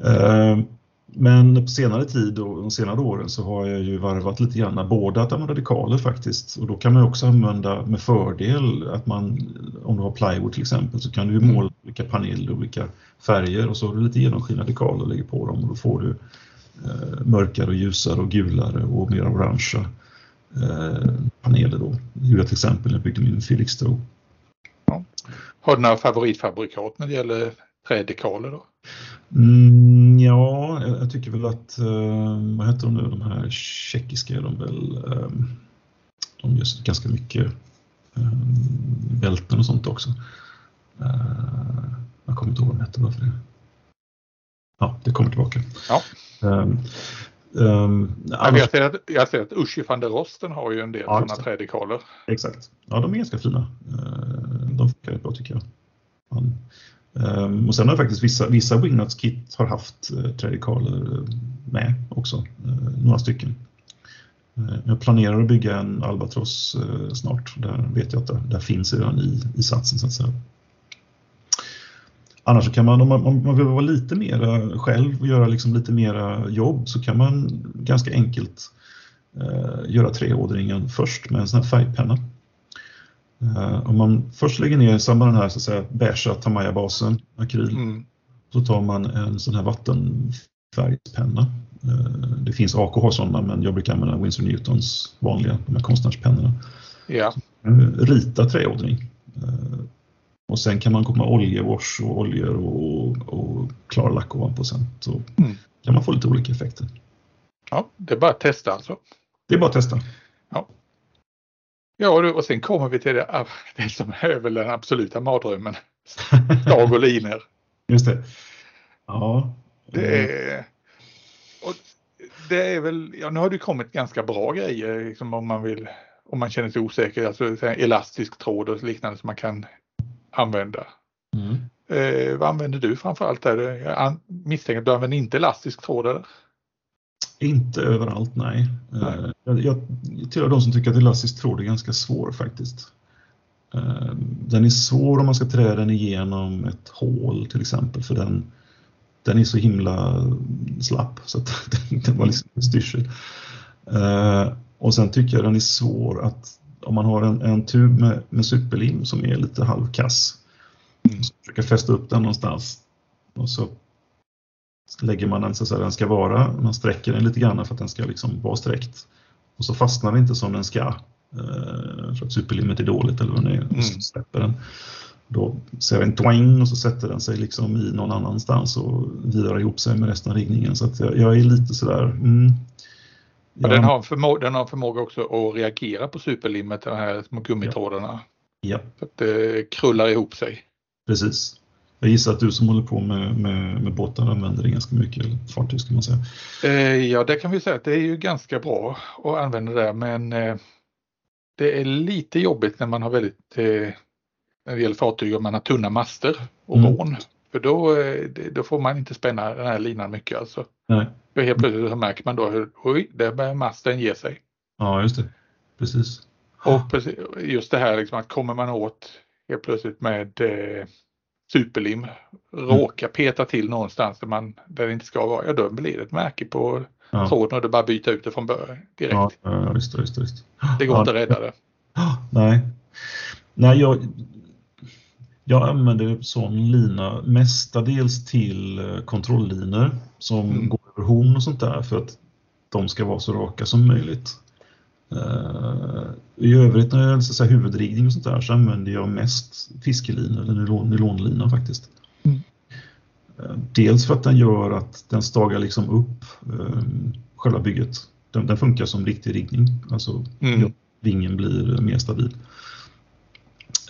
eh, men på senare tid och de senare åren så har jag ju varvat lite grann både att använda dekaler faktiskt och då kan man också använda med fördel att man om du har plywood till exempel så kan du mm. måla olika paneler, olika färger och så har du lite genomskinliga dekaler och lägger på dem och då får du eh, mörkare och ljusare och gulare och mer orangea eh, paneler då. Det gjorde jag till exempel när jag byggde min Felixstowe. Ja. Har du några favoritfabrikat när det gäller trädekaler då? Mm, ja, jag tycker väl att, uh, vad heter de nu, de här tjeckiska är de väl, uh, de gör ganska mycket bälten och sånt också. Uh, jag kommer inte ihåg vad de heter bara för det. Ja, det kommer tillbaka. Ja. Um, um, annars... jag, ser att, jag ser att Uschi van der Rosten har ju en del ja, sådana trädekaler. Exakt. Ja, de är ganska fina. De funkar bra tycker jag. Man, Um, och sen har faktiskt vissa, vissa Wingnuts kit har haft uh, trädekaler med också, uh, några stycken. Eh, jag planerar att bygga en Albatross eh, snart. Där vet jag att det, där finns redan i, i satsen så att säga. Annars så kan man, om man, om man vill vara lite mera själv och göra liksom lite mera jobb så kan man ganska enkelt eh, göra treådringen först med en sån här färgpenna. Eh, om man först lägger ner samma den här så att säga beiga Tamaya-basen, akryl, mm. så tar man en sån här vattenfärgspenna. Eh, det finns AKH sådana men jag brukar använda Winsor Newtons vanliga, de här konstnärspennorna. Ja. Eh, rita träådring. Och sen kan man komma oljewash och oljor och, och klarlack ovanpå sen. Så mm. kan man få lite olika effekter. Ja, det är bara att testa alltså. Det är bara att testa. Ja. Ja, och sen kommer vi till det, det som är väl den absoluta mardrömmen. Stag och linor. Just det. Ja. Det är, och det är väl, ja nu har det kommit ganska bra grejer liksom om man vill, om man känner sig osäker, alltså elastisk tråd och liknande som man kan använda. Mm. Eh, vad använder du framförallt? Där? Jag misstänker att du använder inte elastisk tråd eller? Inte överallt, nej. nej. Eh, jag, jag tillhör de som tycker att elastisk tråd är ganska svår faktiskt. Eh, den är svår om man ska trä den igenom ett hål till exempel för den, den är så himla slapp så att den, den var liksom styrsel. Eh, och sen tycker jag den är svår att om man har en, en tub med, med superlim som är lite halvkass mm. så försöka fästa upp den någonstans och så lägger man den så att den ska vara, man sträcker den lite grann för att den ska liksom vara sträckt och så fastnar den inte som den ska eh, för att superlimmet är dåligt eller vad det är, mm. så släpper den. Då ser en twang och så sätter den sig liksom i någon annanstans och virar ihop sig med resten av riggningen. Så att jag, jag är lite sådär, mm, Ja, den, har förmåga, den har förmåga också att reagera på superlimmet, de här små gummitrådarna. Ja. Så att det krullar ihop sig. Precis. Jag gissar att du som håller på med, med, med båtar använder det ganska mycket, eller fartyg ska man säga. Eh, ja, det kan vi säga att det är ju ganska bra att använda det, men eh, det är lite jobbigt när man har väldigt, eh, när det gäller fartyg och man har tunna master och mm. rån. För då, eh, då får man inte spänna den här linan mycket alltså. Nej. För helt plötsligt så märker man då hur, oj, där börjar masten ge sig. Ja, just det. Precis. Och precis, just det här liksom att kommer man åt helt plötsligt med eh, superlim, mm. råkar peta till någonstans där, man, där det inte ska vara, ja då blir det ett märke på ja. tråden och det bara byta ut det från början direkt. Ja, just det, just det, just det. går ja, inte att rädda det. Nej. Nej, jag, jag använder sån lina mestadels till eh, kontrolllinor som mm. går över horn och sånt där för att de ska vara så raka som möjligt. Uh, I övrigt när gäller så huvudriggning och sånt där så använder jag mest fiskelina eller nylon, nylonlina faktiskt. Mm. Uh, dels för att den gör att den stagar liksom upp uh, själva bygget. Den, den, funkar som riktig riggning, alltså mm. vingen blir mer stabil.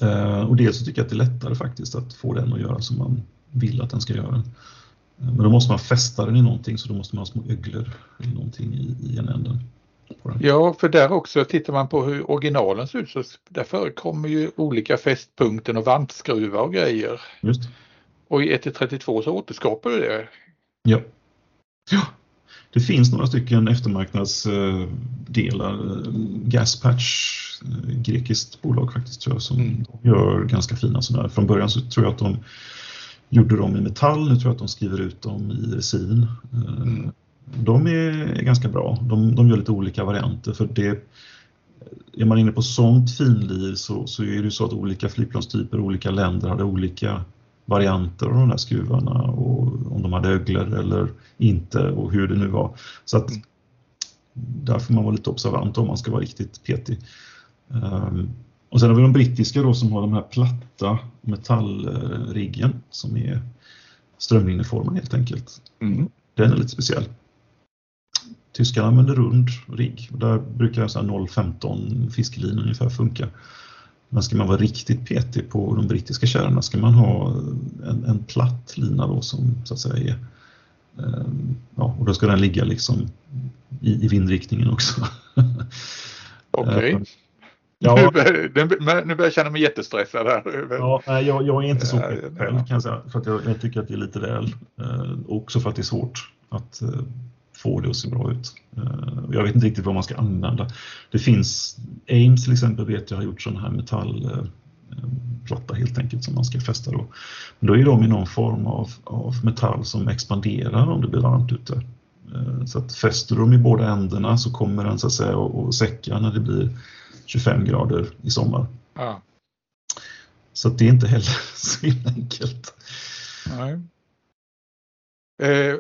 Uh, och dels så tycker jag att det är lättare faktiskt att få den att göra som man vill att den ska göra. Uh, men då måste man fästa den i någonting så då måste man ha små öglor eller någonting i, i en ände. Ja, för där också tittar man på hur originalen ser ut så där förekommer ju olika fästpunkter och vantskruvar och grejer. Just. Och i 1-32 så återskapar du det. Ja. ja. Det finns några stycken eftermarknadsdelar. Gaspatch, grekiskt bolag faktiskt tror jag, som mm. gör ganska fina sådana. Från början så tror jag att de gjorde dem i metall, nu tror jag att de skriver ut dem i resin. Mm. De är ganska bra. De, de gör lite olika varianter för det är man inne på sånt finlir så, så är det så att olika flygplanstyper, olika länder hade olika varianter av de här skruvarna och om de hade öglor eller inte och hur det nu var. Så att mm. där får man vara lite observant om man ska vara riktigt petig. Um, och sen har vi de brittiska då som har de här platta metallriggen som är strömlinjeformad helt enkelt. Mm. Den är lite speciell. Tyskarna använder rund rigg och där brukar 0,15 fiskelin ungefär funka. Men ska man vara riktigt petig på de brittiska kärrorna ska man ha en, en platt lina då som så att säga är ehm, Ja, och då ska den ligga liksom i, i vindriktningen också. Okej. Okay. Ehm, ja. nu, börjar, nu börjar jag känna mig jättestressad här. Ja, jag, jag är inte så själv kan jag säga, för att jag, jag, tycker att det är lite väl. Eh, också för att det är svårt att eh, få det att se bra ut. Eh, jag vet inte riktigt vad man ska använda. Det finns, Ames till exempel vet jag har gjort sån här metallplatta helt enkelt som man ska fästa då. Men då är de i någon form av, av metall som expanderar om det blir varmt ute. Så att fäster de i båda ändarna så kommer den så att säga att säcka när det blir 25 grader i sommar. Ja. Så det är inte heller så enkelt. Nej. Eh,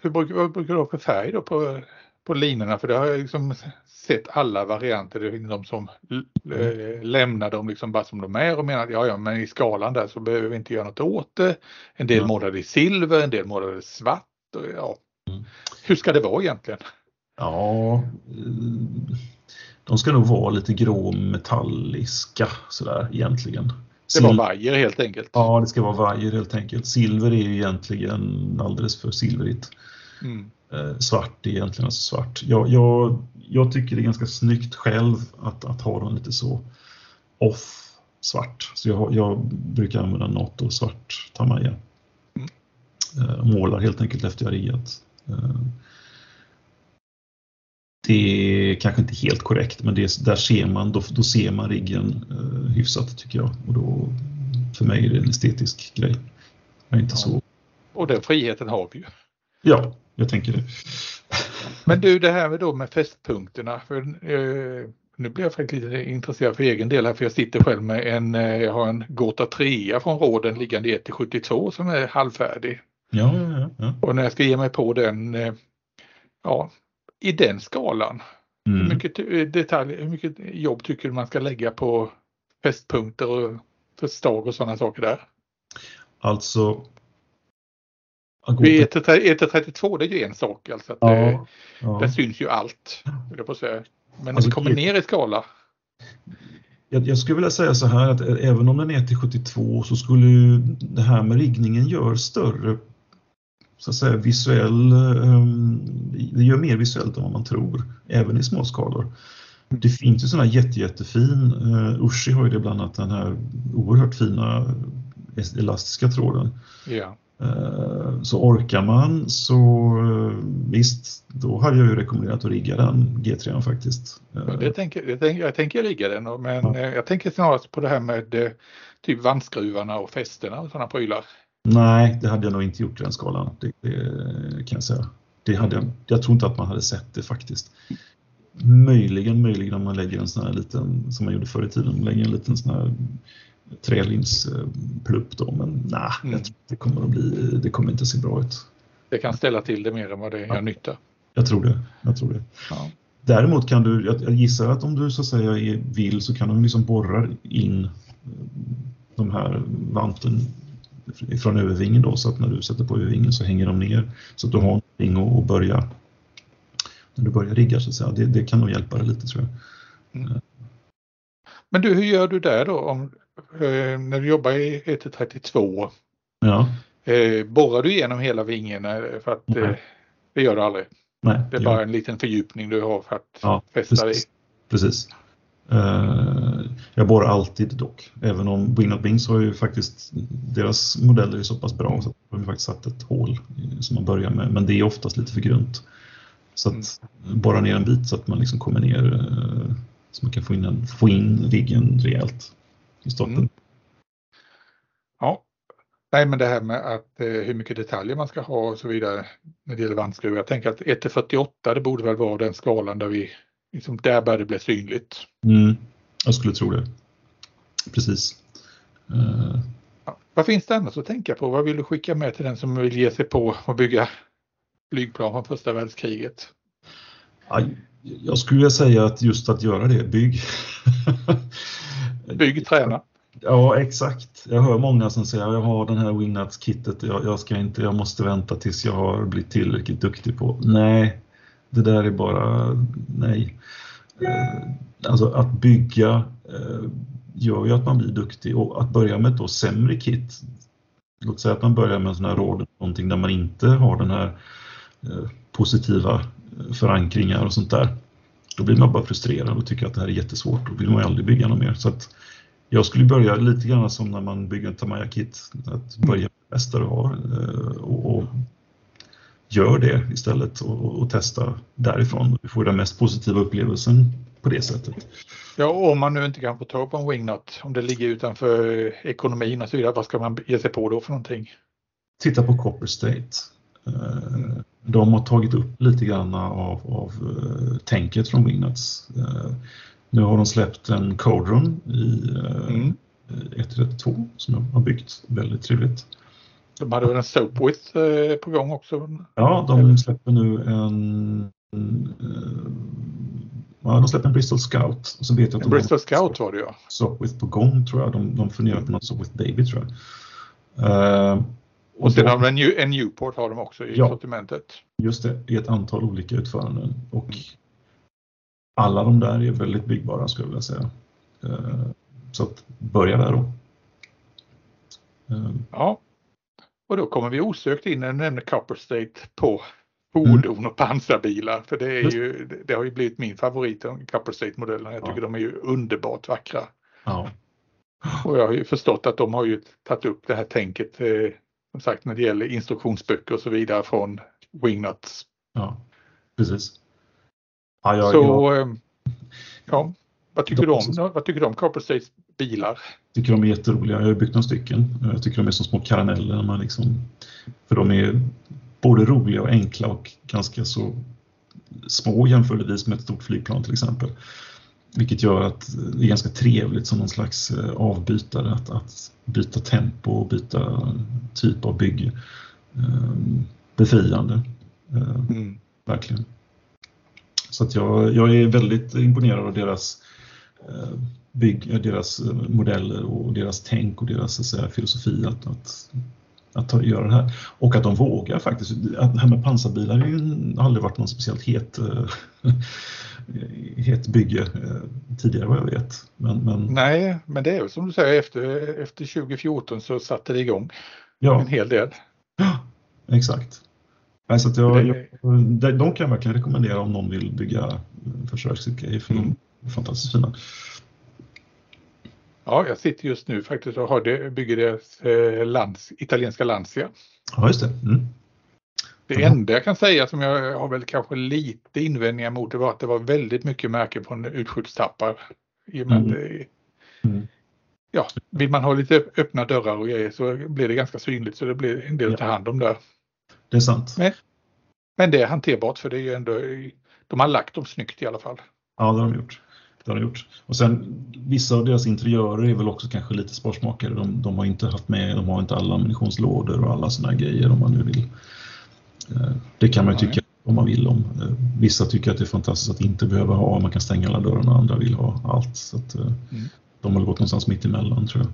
hur brukar, vad brukar du ha för färg då på, på linorna? För det har jag liksom sett alla varianter. Det finns de som eh, lämnar dem liksom bara som de är och menar att ja, ja, men i skalan där så behöver vi inte göra något åt det. En del mm. målade i silver, en del målade i svart. Och, ja. Mm. Hur ska det vara egentligen? Ja, de ska nog vara lite grå metalliska sådär egentligen. Det var vajer helt enkelt. Ja, det ska vara vajer helt enkelt. Silver är ju egentligen alldeles för silverigt. Mm. Eh, svart är egentligen alltså svart. Jag, jag, jag, tycker det är ganska snyggt själv att, att ha dem lite så off svart. Så jag, jag brukar använda något och svart Tamaya. Mm. Eh, målar helt enkelt efter jag riggat. Eh, det kanske inte helt korrekt men det, där ser man, då, då ser man riggen eh, hyfsat tycker jag. Och då, för mig är det en estetisk grej. Jag är inte ja. så... Och den friheten har vi ju. Ja, jag tänker det. Men du det här med, då med fästpunkterna. För, eh, nu blir jag faktiskt lite intresserad för egen del här för jag sitter själv med en, eh, jag har en Gota 3 från Råden liggande 1 72 som är halvfärdig. Ja, ja, ja. Och när jag ska ge mig på den, eh, ja, i den skalan. Mm. Hur, mycket detalj, hur mycket jobb tycker du man ska lägga på fästpunkter och förstag och sådana saker där? Alltså... Vid 132 det är ju en sak alltså. Att ja, det, ja. Där syns ju allt. Jag på säga. Men alltså, det kommer ner i skala. Jag, jag, skulle vilja säga så här att även om den är till 72 så skulle ju det här med riggningen gör större så att säga visuell, ehm, det gör mer visuellt än vad man tror, även i småskalor. Det finns ju sådana jätte, jättefin, uh, Ushi har ju det bland annat den här oerhört fina elastiska tråden. Uh, så orkar man så uh, visst, då hade jag ju rekommenderat att rigga den G3 faktiskt. Ja, det tänker, det tänker, jag tänker rigga den men ja. jag tänker snarast på det här med typ vandskruvarna och fästena och sådana prylar. Nej, det hade jag nog inte gjort i den skalan. Det, det kan jag säga. Det hade jag, jag tror inte att man hade sett det faktiskt. Möjligen, möjligen om man lägger en sån här liten, som man gjorde förr i tiden, lägger en liten sån här trälinsplupp då, men nej, mm. det kommer att bli, det kommer inte att se bra ut. Det kan ställa till det mer än vad det gör nytta. Jag tror det. Jag tror det. Ja. Däremot kan du, jag gissar att om du så att säga vill så kan du liksom borra in de här vanten från övervingen då så att när du sätter på övervingen så hänger de ner så att du har någonting att börja när du börjar rigga så att säga. Det, det kan nog hjälpa dig lite tror jag. Mm. Men du, hur gör du där då om, eh, när du jobbar i 132? Ja. Eh, borrar du igenom hela vingen eh, för att eh, det gör du aldrig? Nej, det är bara en liten fördjupning du har för att ja, fästa precis. dig? Precis. Uh, jag borrar alltid dock, även om Wingnut Wings har ju faktiskt, deras modeller är så pass bra så att de har faktiskt satt ett hål som man börjar med, men det är oftast lite för grunt. Så att mm. borra ner en bit så att man liksom kommer ner uh, så man kan få in, en, få in riggen rejält i starten. Mm. Ja, nej men det här med att uh, hur mycket detaljer man ska ha och så vidare när det gäller vandskruv. Jag tänker att 1 48 det borde väl vara den skalan där vi liksom, där börjar det bli synligt. Mm, jag skulle tro det. Precis. Uh... Vad finns det annars att tänka på? Vad vill du skicka med till den som vill ge sig på att bygga flygplan från första världskriget? Ja, jag skulle vilja säga att just att göra det, bygg. bygg, träna. Ja, exakt. Jag hör många som säger att jag har den här Winnuts-kittet, jag, jag, ska inte, jag måste vänta tills jag har blivit tillräckligt duktig på. Nej, det där är bara nej. Eh, alltså att bygga eh, gör ju att man blir duktig och att börja med ett då sämre kit. Låt säga att man börjar med en sån här råd, någonting där man inte har den här eh, positiva förankringar och sånt där. Då blir man bara frustrerad och tycker att det här är jättesvårt. Då vill man ju aldrig bygga något mer. Så att jag skulle börja lite grann som när man bygger en Tamaya-kit. Att börja med det bästa du har och, och gör det istället och, och testa därifrån. Du får den mest positiva upplevelsen på det sättet. Ja, om man nu inte kan få tag på en wingnut, om det ligger utanför ekonomin och så vidare, vad ska man ge sig på då för någonting? Titta på Copper State. Eh, de har tagit upp lite grann av, av uh, tänket från Wingnuts. Uh, nu har de släppt en Code Run i mm. 1.32 som jag har byggt. Väldigt trevligt. De hade väl en Soapwith på gång också? Ja, de släpper nu en Ja, de släpper en Bristol Scout. Och så vet jag att Bristol Scout var det ja. Soapwith på gång tror jag. De, de funderar på något Soapwith Baby tror jag. Uh, och, och sen har de en, New, en Newport har de också i ja, sortimentet. Just det, i ett antal olika utföranden. Och mm. alla de där är väldigt byggbara skulle jag vilja säga. Uh, så att börja där då. Uh, ja, och då kommer vi osökt in när du nämner Copper State på fordon och pansarbilar. För det, är ju, det har ju blivit min favorit, Copper State-modellerna. Jag tycker ja. de är ju underbart vackra. Ja. Och jag har ju förstått att de har ju tagit upp det här tänket, eh, som sagt när det gäller instruktionsböcker och så vidare från Wingnuts. Ja, precis. Ja, jag, så, jag... Eh, ja, vad tycker, de, du om, vad tycker du om Copper States bilar? Tycker de är jätteroliga. Jag har byggt några stycken. Jag tycker de är som små karameller. Man liksom, för de är både roliga och enkla och ganska så små jämförelsevis med ett stort flygplan till exempel. Vilket gör att det är ganska trevligt som någon slags eh, avbytare att, att byta tempo och byta typ av bygge. Ehm, befriande, ehm, mm. verkligen. Så att jag, jag är väldigt imponerad av deras eh, bygg, deras eh, modeller och deras tänk och deras säga, filosofi att, att att ta, göra det här. Och att de vågar faktiskt. Att det här med pansarbilar har ju aldrig varit någon speciellt het, eh, het bygge eh, tidigare vad jag vet. Men, men... Nej, men det är som du säger efter, efter 2014 så satte det igång ja. en hel del. Ja, exakt. Nej, så jag, jag, de kan jag verkligen rekommendera om någon vill bygga försvarsgrejer för mm. de är fantastiskt fina. Ja, jag sitter just nu faktiskt och har det, bygger deras eh, lands, italienska Lancia. Ja, just det. Mm. Det enda jag kan säga som jag har väl kanske lite invändningar mot det var att det var väldigt mycket märken från utskjutstappar. I och med mm. det, mm. Ja, vill man ha lite öppna dörrar och grejer så blir det ganska synligt så det blir en del att ta hand om där. Det är sant. Men, men det är hanterbart för det är ju ändå, de har lagt dem snyggt i alla fall. Ja, det har de gjort. Det har gjort. Och sen vissa av deras interiörer är väl också kanske lite sparsmakare. De, de har inte haft med, de har inte alla ammunitionslådor och alla sådana grejer om man nu vill. Eh, det kan man ju tycka om man vill om. Eh, vissa tycker att det är fantastiskt att inte behöva ha, man kan stänga alla dörrarna, andra vill ha allt. Så att, eh, mm. De har gått någonstans mitt emellan tror jag.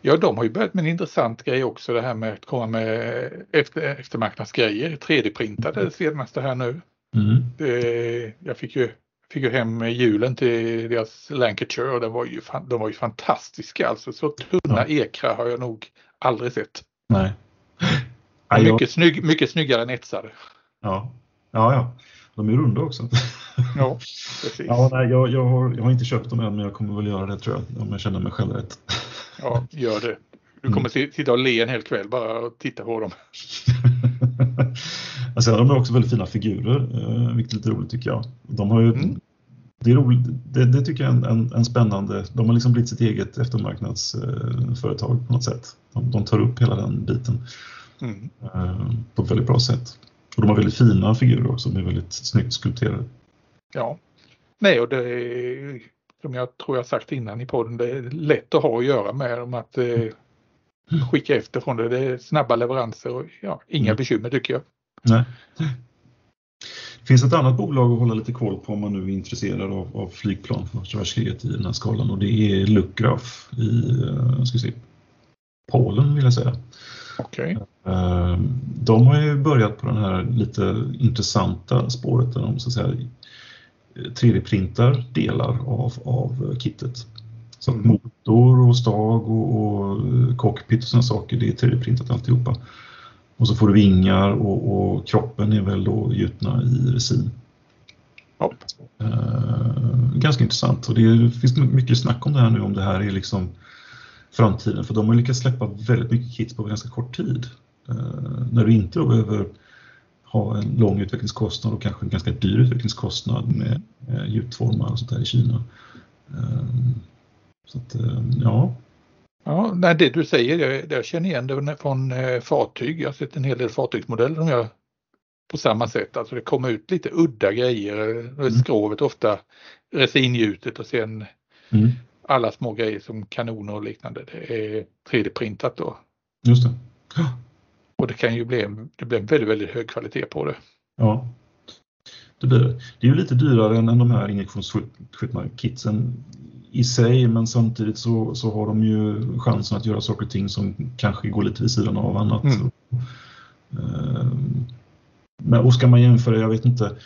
Ja, de har ju börjat med en intressant grej också det här med att komma med efter, eftermarknadsgrejer, 3D-printade det senaste här nu. Mm. Det, jag fick ju fick ju hem julen till deras Lancashire och de var ju, de var ju fantastiska. Alltså så tunna ja. ekrar har jag nog aldrig sett. Nej. Ja, mycket, jag... snygg, mycket snyggare än etsade. Ja. ja, ja. De är runda också. Ja, precis. Ja, nej, jag, jag, har, jag har inte köpt dem än men jag kommer väl göra det tror jag om jag känner mig själv rätt. Ja, gör det. Du kommer mm. sitta och le en hel kväll bara och titta på dem. alltså, de är också väldigt fina figurer, eh, vilket är lite roligt tycker jag. De har ju, mm. det, är roligt, det, det, tycker jag är en, en, en, spännande, de har liksom blivit sitt eget eftermarknadsföretag eh, på något sätt. De, de, tar upp hela den biten mm. eh, på ett väldigt bra sätt. Och de har väldigt fina figurer också, de är väldigt snyggt skulpterade. Ja, nej och det är som jag tror jag sagt innan i podden, det är lätt att ha att göra med dem att eh, skicka efter från det. Det är snabba leveranser och ja, inga mm. bekymmer tycker jag. Nej. Det finns ett annat bolag att hålla lite koll på om man nu är intresserad av, av flygplan för världskriget i den här skalan och det är Lukraf i uh, ska se, Polen vill jag säga. Okay. Uh, de har ju börjat på den här lite intressanta spåret där de så att säga 3D-printar delar av, av kittet. Så att motor och stag och, och cockpit och sådana saker, det är 3D-printat alltihopa. Och så får du vingar och, och kroppen är väl då gjutna i resin. Ja. Uh, ganska intressant och det finns mycket snack om det här nu om det här är liksom framtiden för de har lyckats släppa väldigt mycket kit på ganska kort tid. Uh, när du inte behöver ha en lång utvecklingskostnad och kanske en ganska dyr utvecklingskostnad med gjutformar och sånt där i Kina. Så att, ja. Ja, nej, det du säger, jag, jag känner igen det från fartyg. Jag har sett en hel del fartygsmodeller som gör på samma sätt. Alltså det kommer ut lite udda grejer. Mm. Skrovet ofta resingjutet och sen mm. alla små grejer som kanoner och liknande. Det är 3D-printat då. Just det. Och det kan ju bli, det blir en väldigt, väldigt hög kvalitet på det. Ja, det blir det. Det är ju lite dyrare än, än de här injektionsskjutna kitsen i sig men samtidigt så, så har de ju chansen att göra saker och ting som kanske går lite vid sidan av annat. Mm. Men och ska man jämföra, jag vet inte,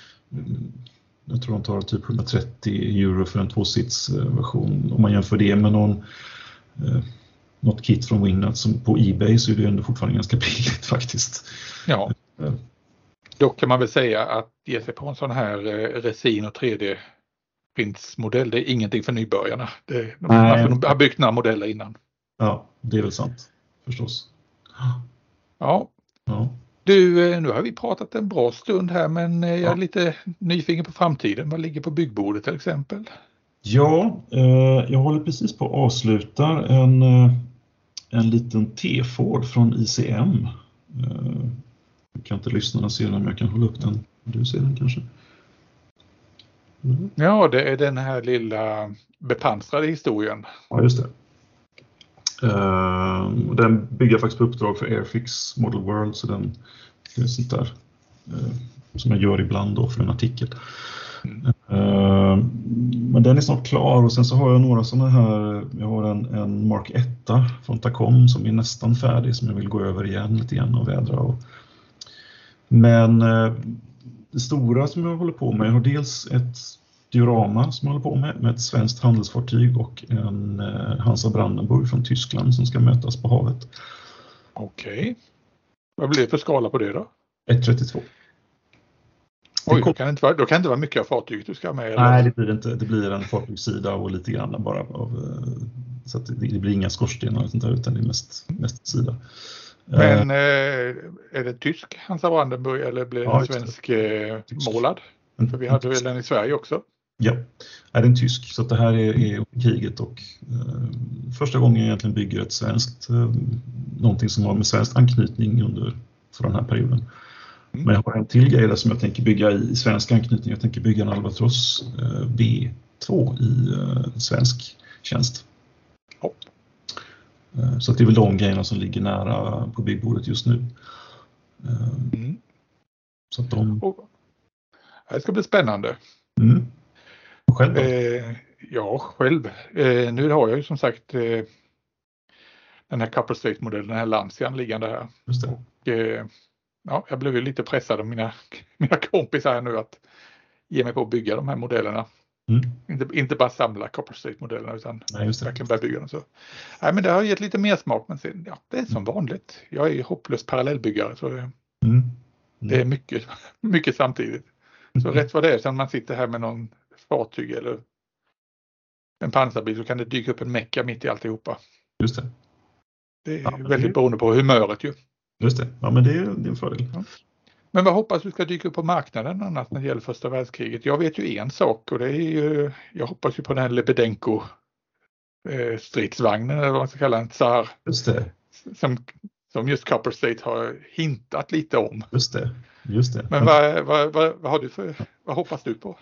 jag tror de tar typ 130 euro för en tvåsitsversion. Om man jämför det med någon, eh, något kit från Wingnut som på Ebay så är det ändå fortfarande ganska billigt faktiskt. Ja. Eh. Dock kan man väl säga att ge sig på en sån här eh, resin och 3D printsmodell, det är ingenting för nybörjarna. Det, de, de har byggt några modeller innan. Ja, det är väl sant förstås. Ja. ja. Du, eh, nu har vi pratat en bra stund här men eh, jag är lite nyfiken på framtiden. Vad ligger på byggbordet till exempel? Ja, eh, jag håller precis på att avsluta en, en liten T-Ford från ICM. Jag kan inte lyssnarna se den men jag kan hålla upp den. Du ser den kanske? Mm. Ja, det är den här lilla bepansrade historien. Ja, just det. Uh, den bygger faktiskt på uppdrag för Airfix Model World så den är sånt där uh, som jag gör ibland då för en artikel. Uh, men den är snart klar och sen så har jag några sådana här, jag har en, en Mark 1 från Tacom som är nästan färdig som jag vill gå över igen lite grann och vädra. Och, men eh, det stora som jag håller på med, jag har dels ett diorama som jag håller på med, med ett svenskt handelsfartyg och en eh, Hansa Brandenburg från Tyskland som ska mötas på havet. Okej. Okay. Vad blir det för skala på det då? 1,32. Oj, då kan, det inte vara, då kan det inte vara mycket av fartyget du ska ha med? Eller? Nej, det blir det inte. Det blir en fartygssida och lite grann bara av, eh, så att det, det blir inga skorstenar och sånt där, utan det är mest, mest sida. Men eh, eh är det tysk Hansa Brandenburg eller blir det ja, svensk eh, målad? För vi hade väl den i Sverige också? Ja, är en tysk så det här är, är kriget och eh, första gången jag egentligen bygger ett svenskt, eh, någonting som har med svensk anknytning under för den här perioden. Mm. Men jag har en till grej där som jag tänker bygga i svensk anknytning. Jag tänker bygga en Albatross eh, B2 i eh, svensk tjänst. Eh, så det är väl de grejerna som ligger nära på byggbordet just nu. Eh, mm. Så att de... Det ska bli spännande. Mm. Själv eh, Ja, själv. Eh, nu har jag ju som sagt eh, den här Couple State-modellen, den här Lancian liggande här. Och, eh, ja, jag blev ju lite pressad av mina, mina kompisar här nu att ge mig på att bygga de här modellerna. Mm. Inte, inte bara samla Copper State-modellerna utan Nej, verkligen börja bygga dem. Så. Nej, men det har gett lite mer smak men sen, ja, det är som vanligt. Jag är hopplös parallellbyggare så mm. Mm. det är mycket, mycket samtidigt. Så mm. rätt vad det är, sen man sitter här med någon fartyg eller en pansarbil så kan det dyka upp en mecka mitt i alltihopa. Just det. Det är ja, väldigt det... beroende på humöret ju. Just det, ja men det är, det är en fördel. Ja. Men vad hoppas du ska dyka upp på marknaden annars när det gäller första världskriget? Jag vet ju en sak och det är ju, jag hoppas ju på den här Lebedenko eh, stridsvagnen eller vad man ska kalla den, Tsar. Just det. Som, som just Copper State har hintat lite om. Just det. Just det. Men vad, vad, vad, vad har du för, vad hoppas du på?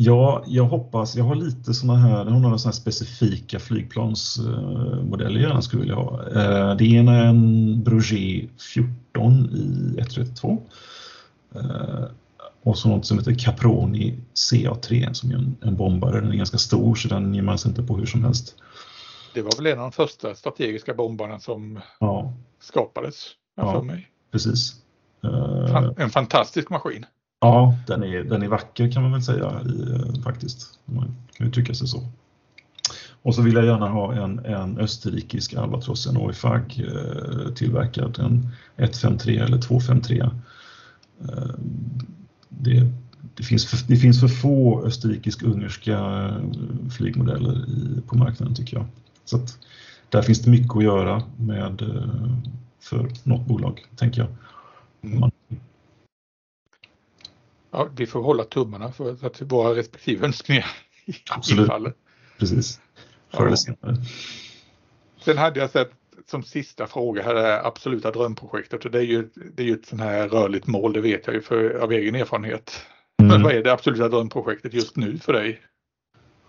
Ja, jag hoppas, jag har lite sådana här, jag har några sådana specifika flygplansmodeller jag gärna skulle vilja ha. Eh, det ena är en Breguet 14 i 132 eh, och så något som heter Caproni CA3 som är en, en bombare. Den är ganska stor så den ger man sig inte på hur som helst. Det var väl en av de första strategiska bombarna som ja. skapades, ja, för mig. Precis. En fantastisk maskin. Ja, den är, den är vacker kan man väl säga i, eh, faktiskt. Man kan ju tycka sig så. Och så vill jag gärna ha en, en österrikisk Albatross, en OIFAG eh, tillverkad, en 153 eller 253. Eh, det, det, finns för, det finns för få österrikisk-ungerska eh, flygmodeller i, på marknaden tycker jag. Så att, där finns det mycket att göra med, eh, för något bolag, tänker jag. Mm. Man Ja, vi får hålla tummarna för att våra respektive önskningar Absolut. infaller. Precis. Förr eller senare. Sen hade jag sett som sista fråga här det absoluta drömprojektet och det är ju, det är ju ett sånt här rörligt mål, det vet jag ju för, av egen erfarenhet. Men Mm. vad är det absoluta drömprojektet just nu för dig?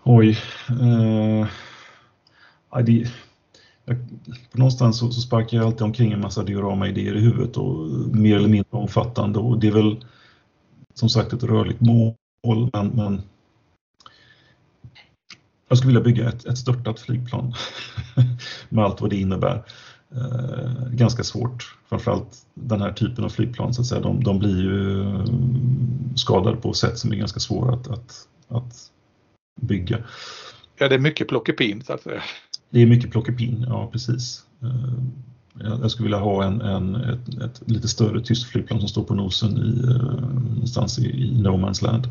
Oj. Eh, det, jag, på någonstans så, så sparkar jag alltid omkring en massa diorama-idéer i huvudet och mer eller mindre omfattande och det är väl som sagt ett rörligt mål men, men jag skulle vilja bygga ett, ett störtat flygplan med allt vad det innebär. Eh, ganska svårt, framförallt den här typen av flygplan så att säga. De, de blir ju eh, skadade på sätt som är ganska svåra att, att, att bygga. Ja, det är mycket plockepinn så att säga. Det är mycket plockepinn, ja precis. Eh, Jag skulle vilja ha en, en, ett, ett lite större tyskt flygplan som står på nosen i, eh, någonstans i, i No Man's Land.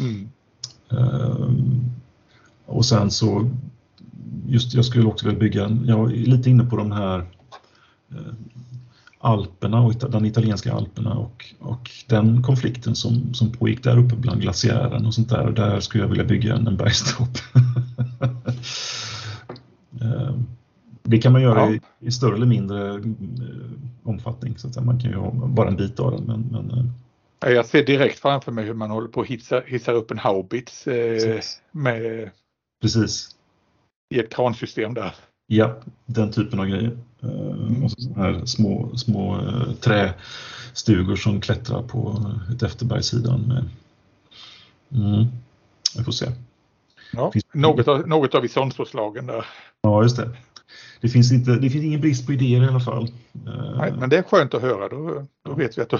Mm. Och sen så, just jag skulle också vilja bygga, jag är lite inne på de här eh, Alperna och den italienska Alperna och, och den konflikten som, som pågick där uppe bland glaciären och sånt där. Och där skulle jag vilja bygga en, en bergstopp. Eh, Det kan man göra Ja. i, i större eller mindre eh, omfattning. Så att. Man kan ju ha bara en bit av den. Men, men, Ja, Jag ser direkt framför mig hur man håller på att hissa, hissar upp en haubits eh, med, precis, i ett kransystem där. Ja, den typen av grejer. Uh, och så här små, små eh, trästugor som klättrar på ett efterbergssidan. Med. Mm. Vi får se. Ja. Finns- Något, av, något av isonspåslagen där. Ja, just det. Det finns, inte, det finns ingen brist på idéer i alla fall. Eh, Nej, men det är skönt att höra. Då, då vet vi att då,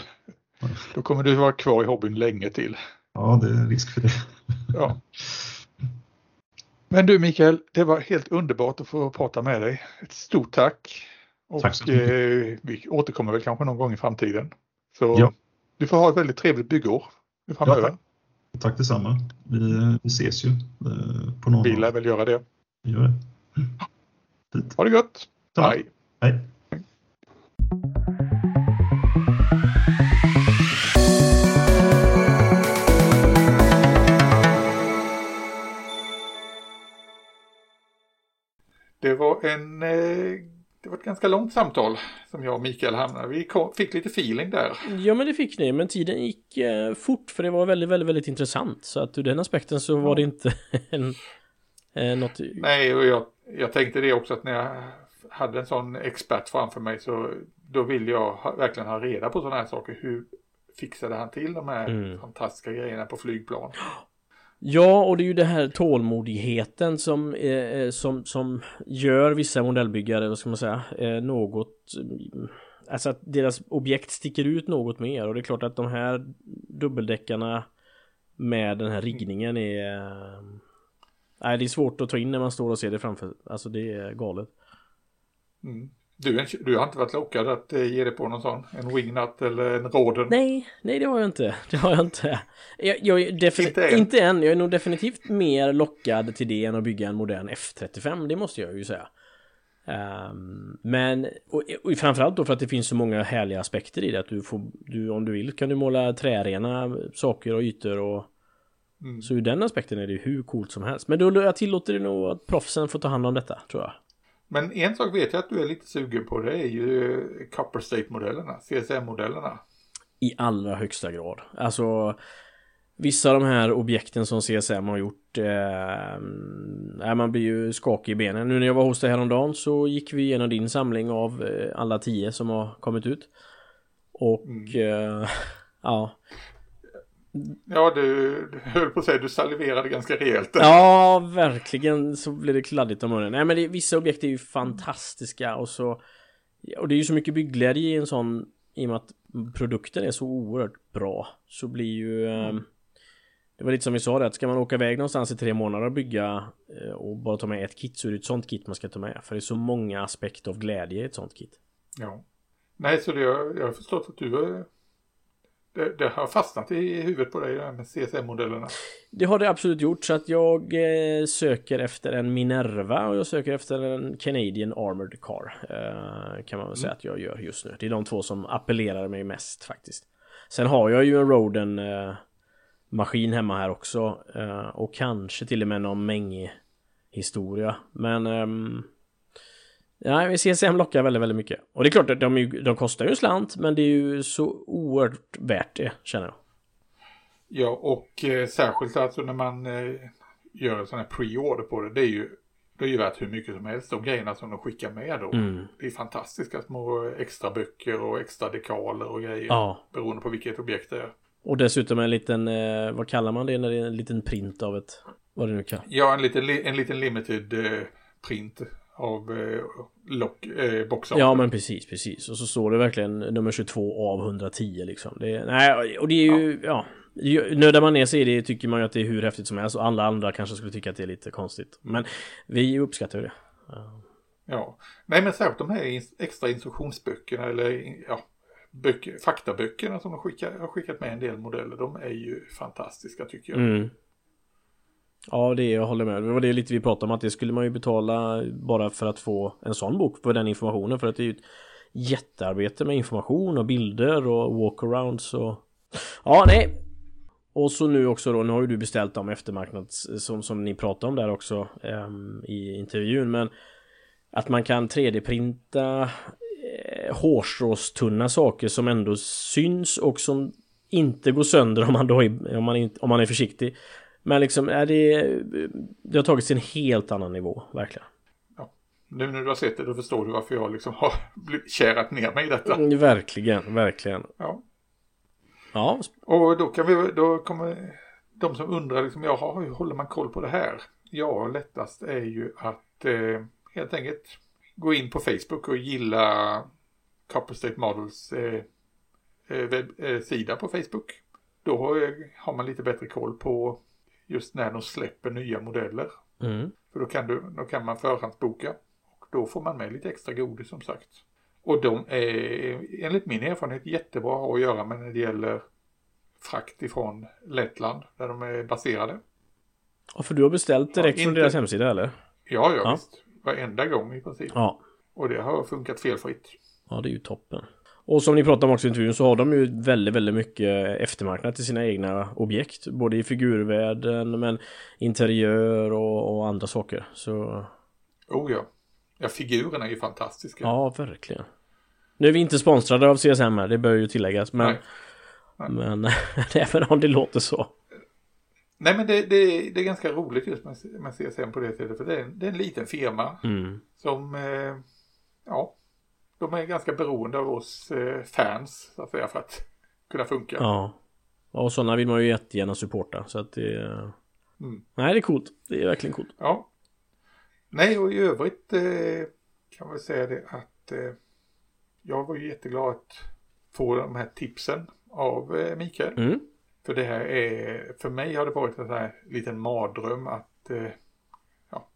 då kommer du vara kvar i hobbyn länge till. Ja, det är risk för det. Ja. Men du Mikael, det var helt underbart att få prata med dig. Ett stort tack. Och Tack så mycket. eh, vi återkommer väl kanske någon gång i framtiden. Så Ja. du får ha ett väldigt trevligt byggår framöver. tack. Tack detsamma. Vi, vi ses ju eh, på någon vi lär väl göra det. Vi gör det. Fint. Ha det gött! Samma. Hej! Hej. Var en eh, det var ett ganska långt samtal som jag och Mikael hamnade. Vi kom, fick lite feeling där. Ja men det fick ni, men tiden gick eh, fort för det var väldigt, väldigt, väldigt intressant. Så att ur den aspekten så var det inte en, eh, något... Nej, och jag, jag tänkte det också att när jag hade en sån expert framför mig så då vill jag ha, verkligen ha reda på sådana här saker. Hur fixade han till de här Mm. fantastiska grejerna på flygplan? Ja, och det är ju det här tålmodigheten som, eh, eh, som, som gör vissa modellbyggare, vad ska man säga, eh, något... Mm, alltså att deras objekt sticker ut något mer och det är klart att de här dubbeldäckarna med den här riggningen är... eh, Nej, det är svårt att ta in när man står och ser det framför. Alltså det är galet. Mm. Du, du har inte varit lockad att eh, ge dig på någon sån? En wingnut eller en råden? Nej, nej det har jag inte. Det har jag inte. Jag, jag Inte än. inte än. Jag är nog definitivt mer lockad till det än att bygga en modern F35. Det måste jag ju säga. Ehm, men och, och framförallt då för att det finns så många härliga aspekter i det. Att du får, du, om du vill kan du måla trärena saker och ytor och Mm. så ur den aspekten är det ju hur coolt som helst. Men då jag tillåter det nog att proffsen får ta hand om detta tror jag. Men en sak vet jag att du är lite sugen på. Det är ju Copper State-modellerna, CSM-modellerna. I allra högsta grad. Alltså Vissa av de här objekten som CSM har gjort eh, Man blir ju skakig i benen. Nu när jag var hos dig häromdagen så gick vi igenom din samling av eh, alla tio som har kommit ut. Och eh, ja Ja, du, du höll på att säga du saliverade ganska rejält. Ja, verkligen så blir det kladdigt om munnen. Nej men det, vissa objekt är ju fantastiska och så Och det är ju så mycket byggläge i en sån I och med att produkten är så oerhört bra Så blir ju eh, Det var lite som vi sa det att ska man åka iväg någonstans i tre månader och bygga eh, Och bara ta med ett kit så är det ett sånt kit man ska ta med För det är så många aspekter av glädje i ett sånt kit Ja. Nej, så det, jag har förstått att du är, det, det har fastnat i huvudet på dig det här med CSM-modellerna. Det har det absolut gjort så att jag eh, söker efter en Minerva och jag söker efter en Canadian Armored Car. Eh, kan man väl säga att jag gör just nu. Det är de två som appellerar mig mest faktiskt. Sen har jag ju en Roden eh, maskin hemma här också. Och kanske till och med någon mäng historia. Men Ja, CSM lockar väldigt, väldigt mycket. Och det är klart att de, de kostar ju en slant, men det är ju så oerhört värt det, känner jag. Ja, och eh, särskilt alltså när man eh, gör en sån här pre-order på det, det är ju det är ju värt hur mycket som helst. De grejerna som de skickar med då. Mm. Det är fantastiska små extra böcker och extra dekaler och grejer. Ja. Beroende på vilket objekt det är. Och dessutom en liten, eh, vad kallar man det när det är en liten print av ett, vad det nu kan. Ja, en liten, en liten limited eh, print av eh, lock, eh, boxarten. Ja men precis, precis. Och så står det verkligen nummer 22 av 110 liksom. Det, nej, och det är ju, ja. ja nördar man ner sig i det tycker man ju att det är hur häftigt som helst och alla andra kanske skulle tycka att det är lite konstigt. Men vi uppskattar det. Ja. ja. Nej men särskilt de här extra instruktionsböckerna eller ja, böcker, faktaböckerna som de skickar, har skickat med en del modeller. De är ju fantastiska tycker jag. Mm. Ja, det är, jag håller med. Det var det lite vi pratade om att det skulle man ju betala bara för att få en sån bok för den informationen. För att det är ju ett jättearbete med information och bilder och walkarounds och... Ja, nej. Och så nu också då, nu har ju du beställt dem eftermarknads som, som ni pratade om där också um, i intervjun. Men att man kan 3D-printa eh, hårstråstunna saker som ändå syns och som inte går sönder om man då är, om man, inte, om man är försiktig. Men liksom, är det, det har tagits till en helt annan nivå, verkligen. Ja. Nu när du har sett det, då förstår du varför jag liksom har kärat ner mig i detta. Mm, verkligen, verkligen. Ja. Ja. Och då kan vi, då kommer de som undrar liksom, jaha, hur håller man koll på det här? Ja, lättast är ju att eh, helt enkelt gå in på Facebook och gilla Copper State Models eh, eh webb, eh, sida på Facebook. Då har man lite bättre koll på just när de släpper nya modeller. Mm. För då kan, du, då kan man förhandsboka. Och då får man med lite extra godis som sagt. Och de är enligt min erfarenhet jättebra att ha att göra med när det gäller frakt ifrån Lettland där de är baserade. Ja, för du har beställt direkt ja, från deras hemsida eller? Ja, ja, ja. visst. Varenda gång i princip. Ja. Och det har funkat felfritt. Ja, det är ju toppen. Och som ni pratade om också i intervjun så har de ju väldigt, väldigt mycket eftermarknad till sina egna objekt. Både i figurvärlden men interiör och, och andra saker. Så... Oh ja. Ja, figurerna är ju fantastiska. Ja, verkligen. Nu är vi inte sponsrade av CSM här, det bör ju tilläggas. Men, Nej. Nej. men även om det låter så. Nej men det, det, det, är ganska roligt just med, med CSM på det sättet. För det är, det är en liten firma mm. som eh, ja, de är ganska beroende av oss eh, fans så att säga för att kunna funka. Ja. Och sådana vill man ju jättegärna supporta så att det... Mm. Nej det är coolt. Det är verkligen coolt. Ja. Nej och i övrigt eh, kan man säga det att eh, jag var ju jätteglad att få de här tipsen av Mikael. Mm. För det här är, för mig har det varit en sån här liten mardröm att ja,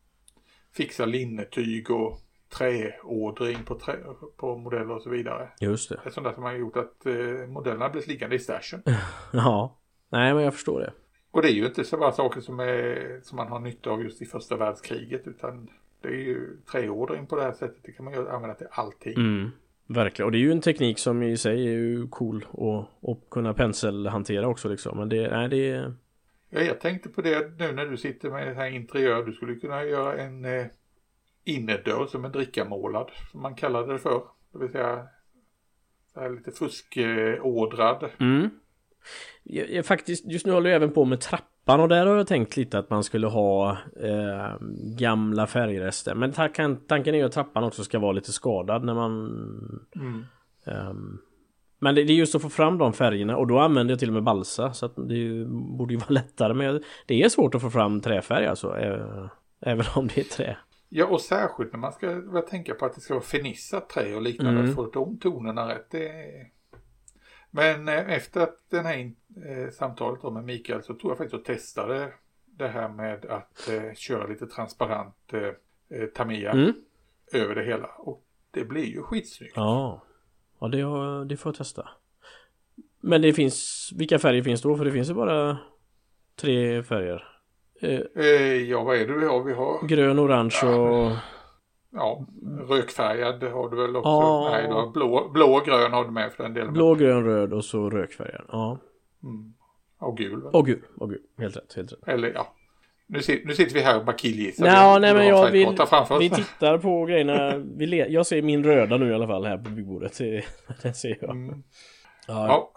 fixa linnetyg och träordring på, trä, på modeller och så vidare. Just det. Det är sånt där som har gjort att eh, modellerna blivit liggande i stashen. ja, nej men jag förstår det. Och det är ju inte så bara saker som, är, som man har nytta av just i första världskriget utan det är ju träordring på det här sättet. Det kan man ju använda till allting. Mm, verkligen, och det är ju en teknik som i sig är ju cool och, och kunna penselhantera också liksom. Men det, nej det är... Ja, jag tänkte på det nu när du sitter med det här interiör. Du skulle kunna göra en eh, innerdörr som är drickamålad, som man kallade det för. Det vill säga lite fuskådrad. Mm. Jag, jag, faktiskt, just nu håller jag även på med trappan och där har jag tänkt lite att man skulle ha eh, gamla färgrester. Men tanken, tanken är ju att trappan också ska vara lite skadad när man... Mm. Um, men det, det, är just att få fram de färgerna och då använder jag till och med balsa så att det ju, borde ju vara lättare. Men det är svårt att få fram träfärg alltså. Äh, även om det är trä. Ja, och särskilt när man ska börja tänka på att det ska vara fernissat trä och liknande. Mm. Att få de tonerna rätt. Det. Men eh, efter att den här eh, samtalet med Mikael så tog jag faktiskt och testade det här med att eh, köra lite transparent eh, Tamiya mm. över det hela. Och det blir ju skitsnyggt. Ja, ja det, har, det får jag testa. Men det finns, vilka färger finns då? För det finns ju bara tre färger. Eh, eh, ja, vad är det vi har? Vi har grön, orange och... Ja, rökfärgad har du väl också? Ja. Nej, du har blå, blå och grön har du med för den delen. Blå, grön, röd och så rökfärgad. Ja. Mm. Och gul. Och gul, och gul. Helt rätt, helt rätt. Eller ja. Nu, sit, nu sitter vi här och bara killgissar. Nej vi men jag vill... Vi tittar på grejerna. Vi le, jag ser min röda nu i alla fall här på byggbordet. Det, det ser jag. Mm. Ja, Ja,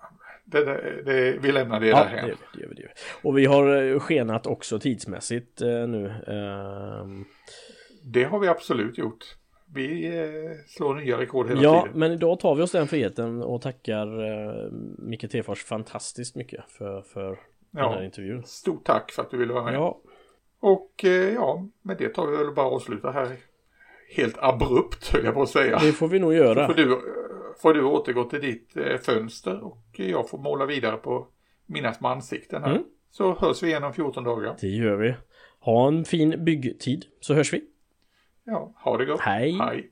det, det, det, vi lämnar det Ja, där det gör vi, det gör vi. Och vi har eh, skenat också tidsmässigt eh, nu. Ehm, Det har vi absolut gjort. Vi eh, slår nya rekord hela ja, tiden. men idag tar vi oss den friheten och tackar eh, Micke Tefors fantastiskt mycket för, för den här Ja, intervjun. stort tack för att du ville vara med. Ja, Och ja, med det tar vi väl bara avsluta här. Helt abrupt höll jag på att säga. det får vi nog göra. Får du, får du återgå till ditt eh, fönster och jag får måla vidare på mina små ansikten här. Mm. Så hörs vi igen om 14 dagar. Det gör vi. Ha en fin byggtid så hörs vi. Ja, ha det gott. Hej. Hej.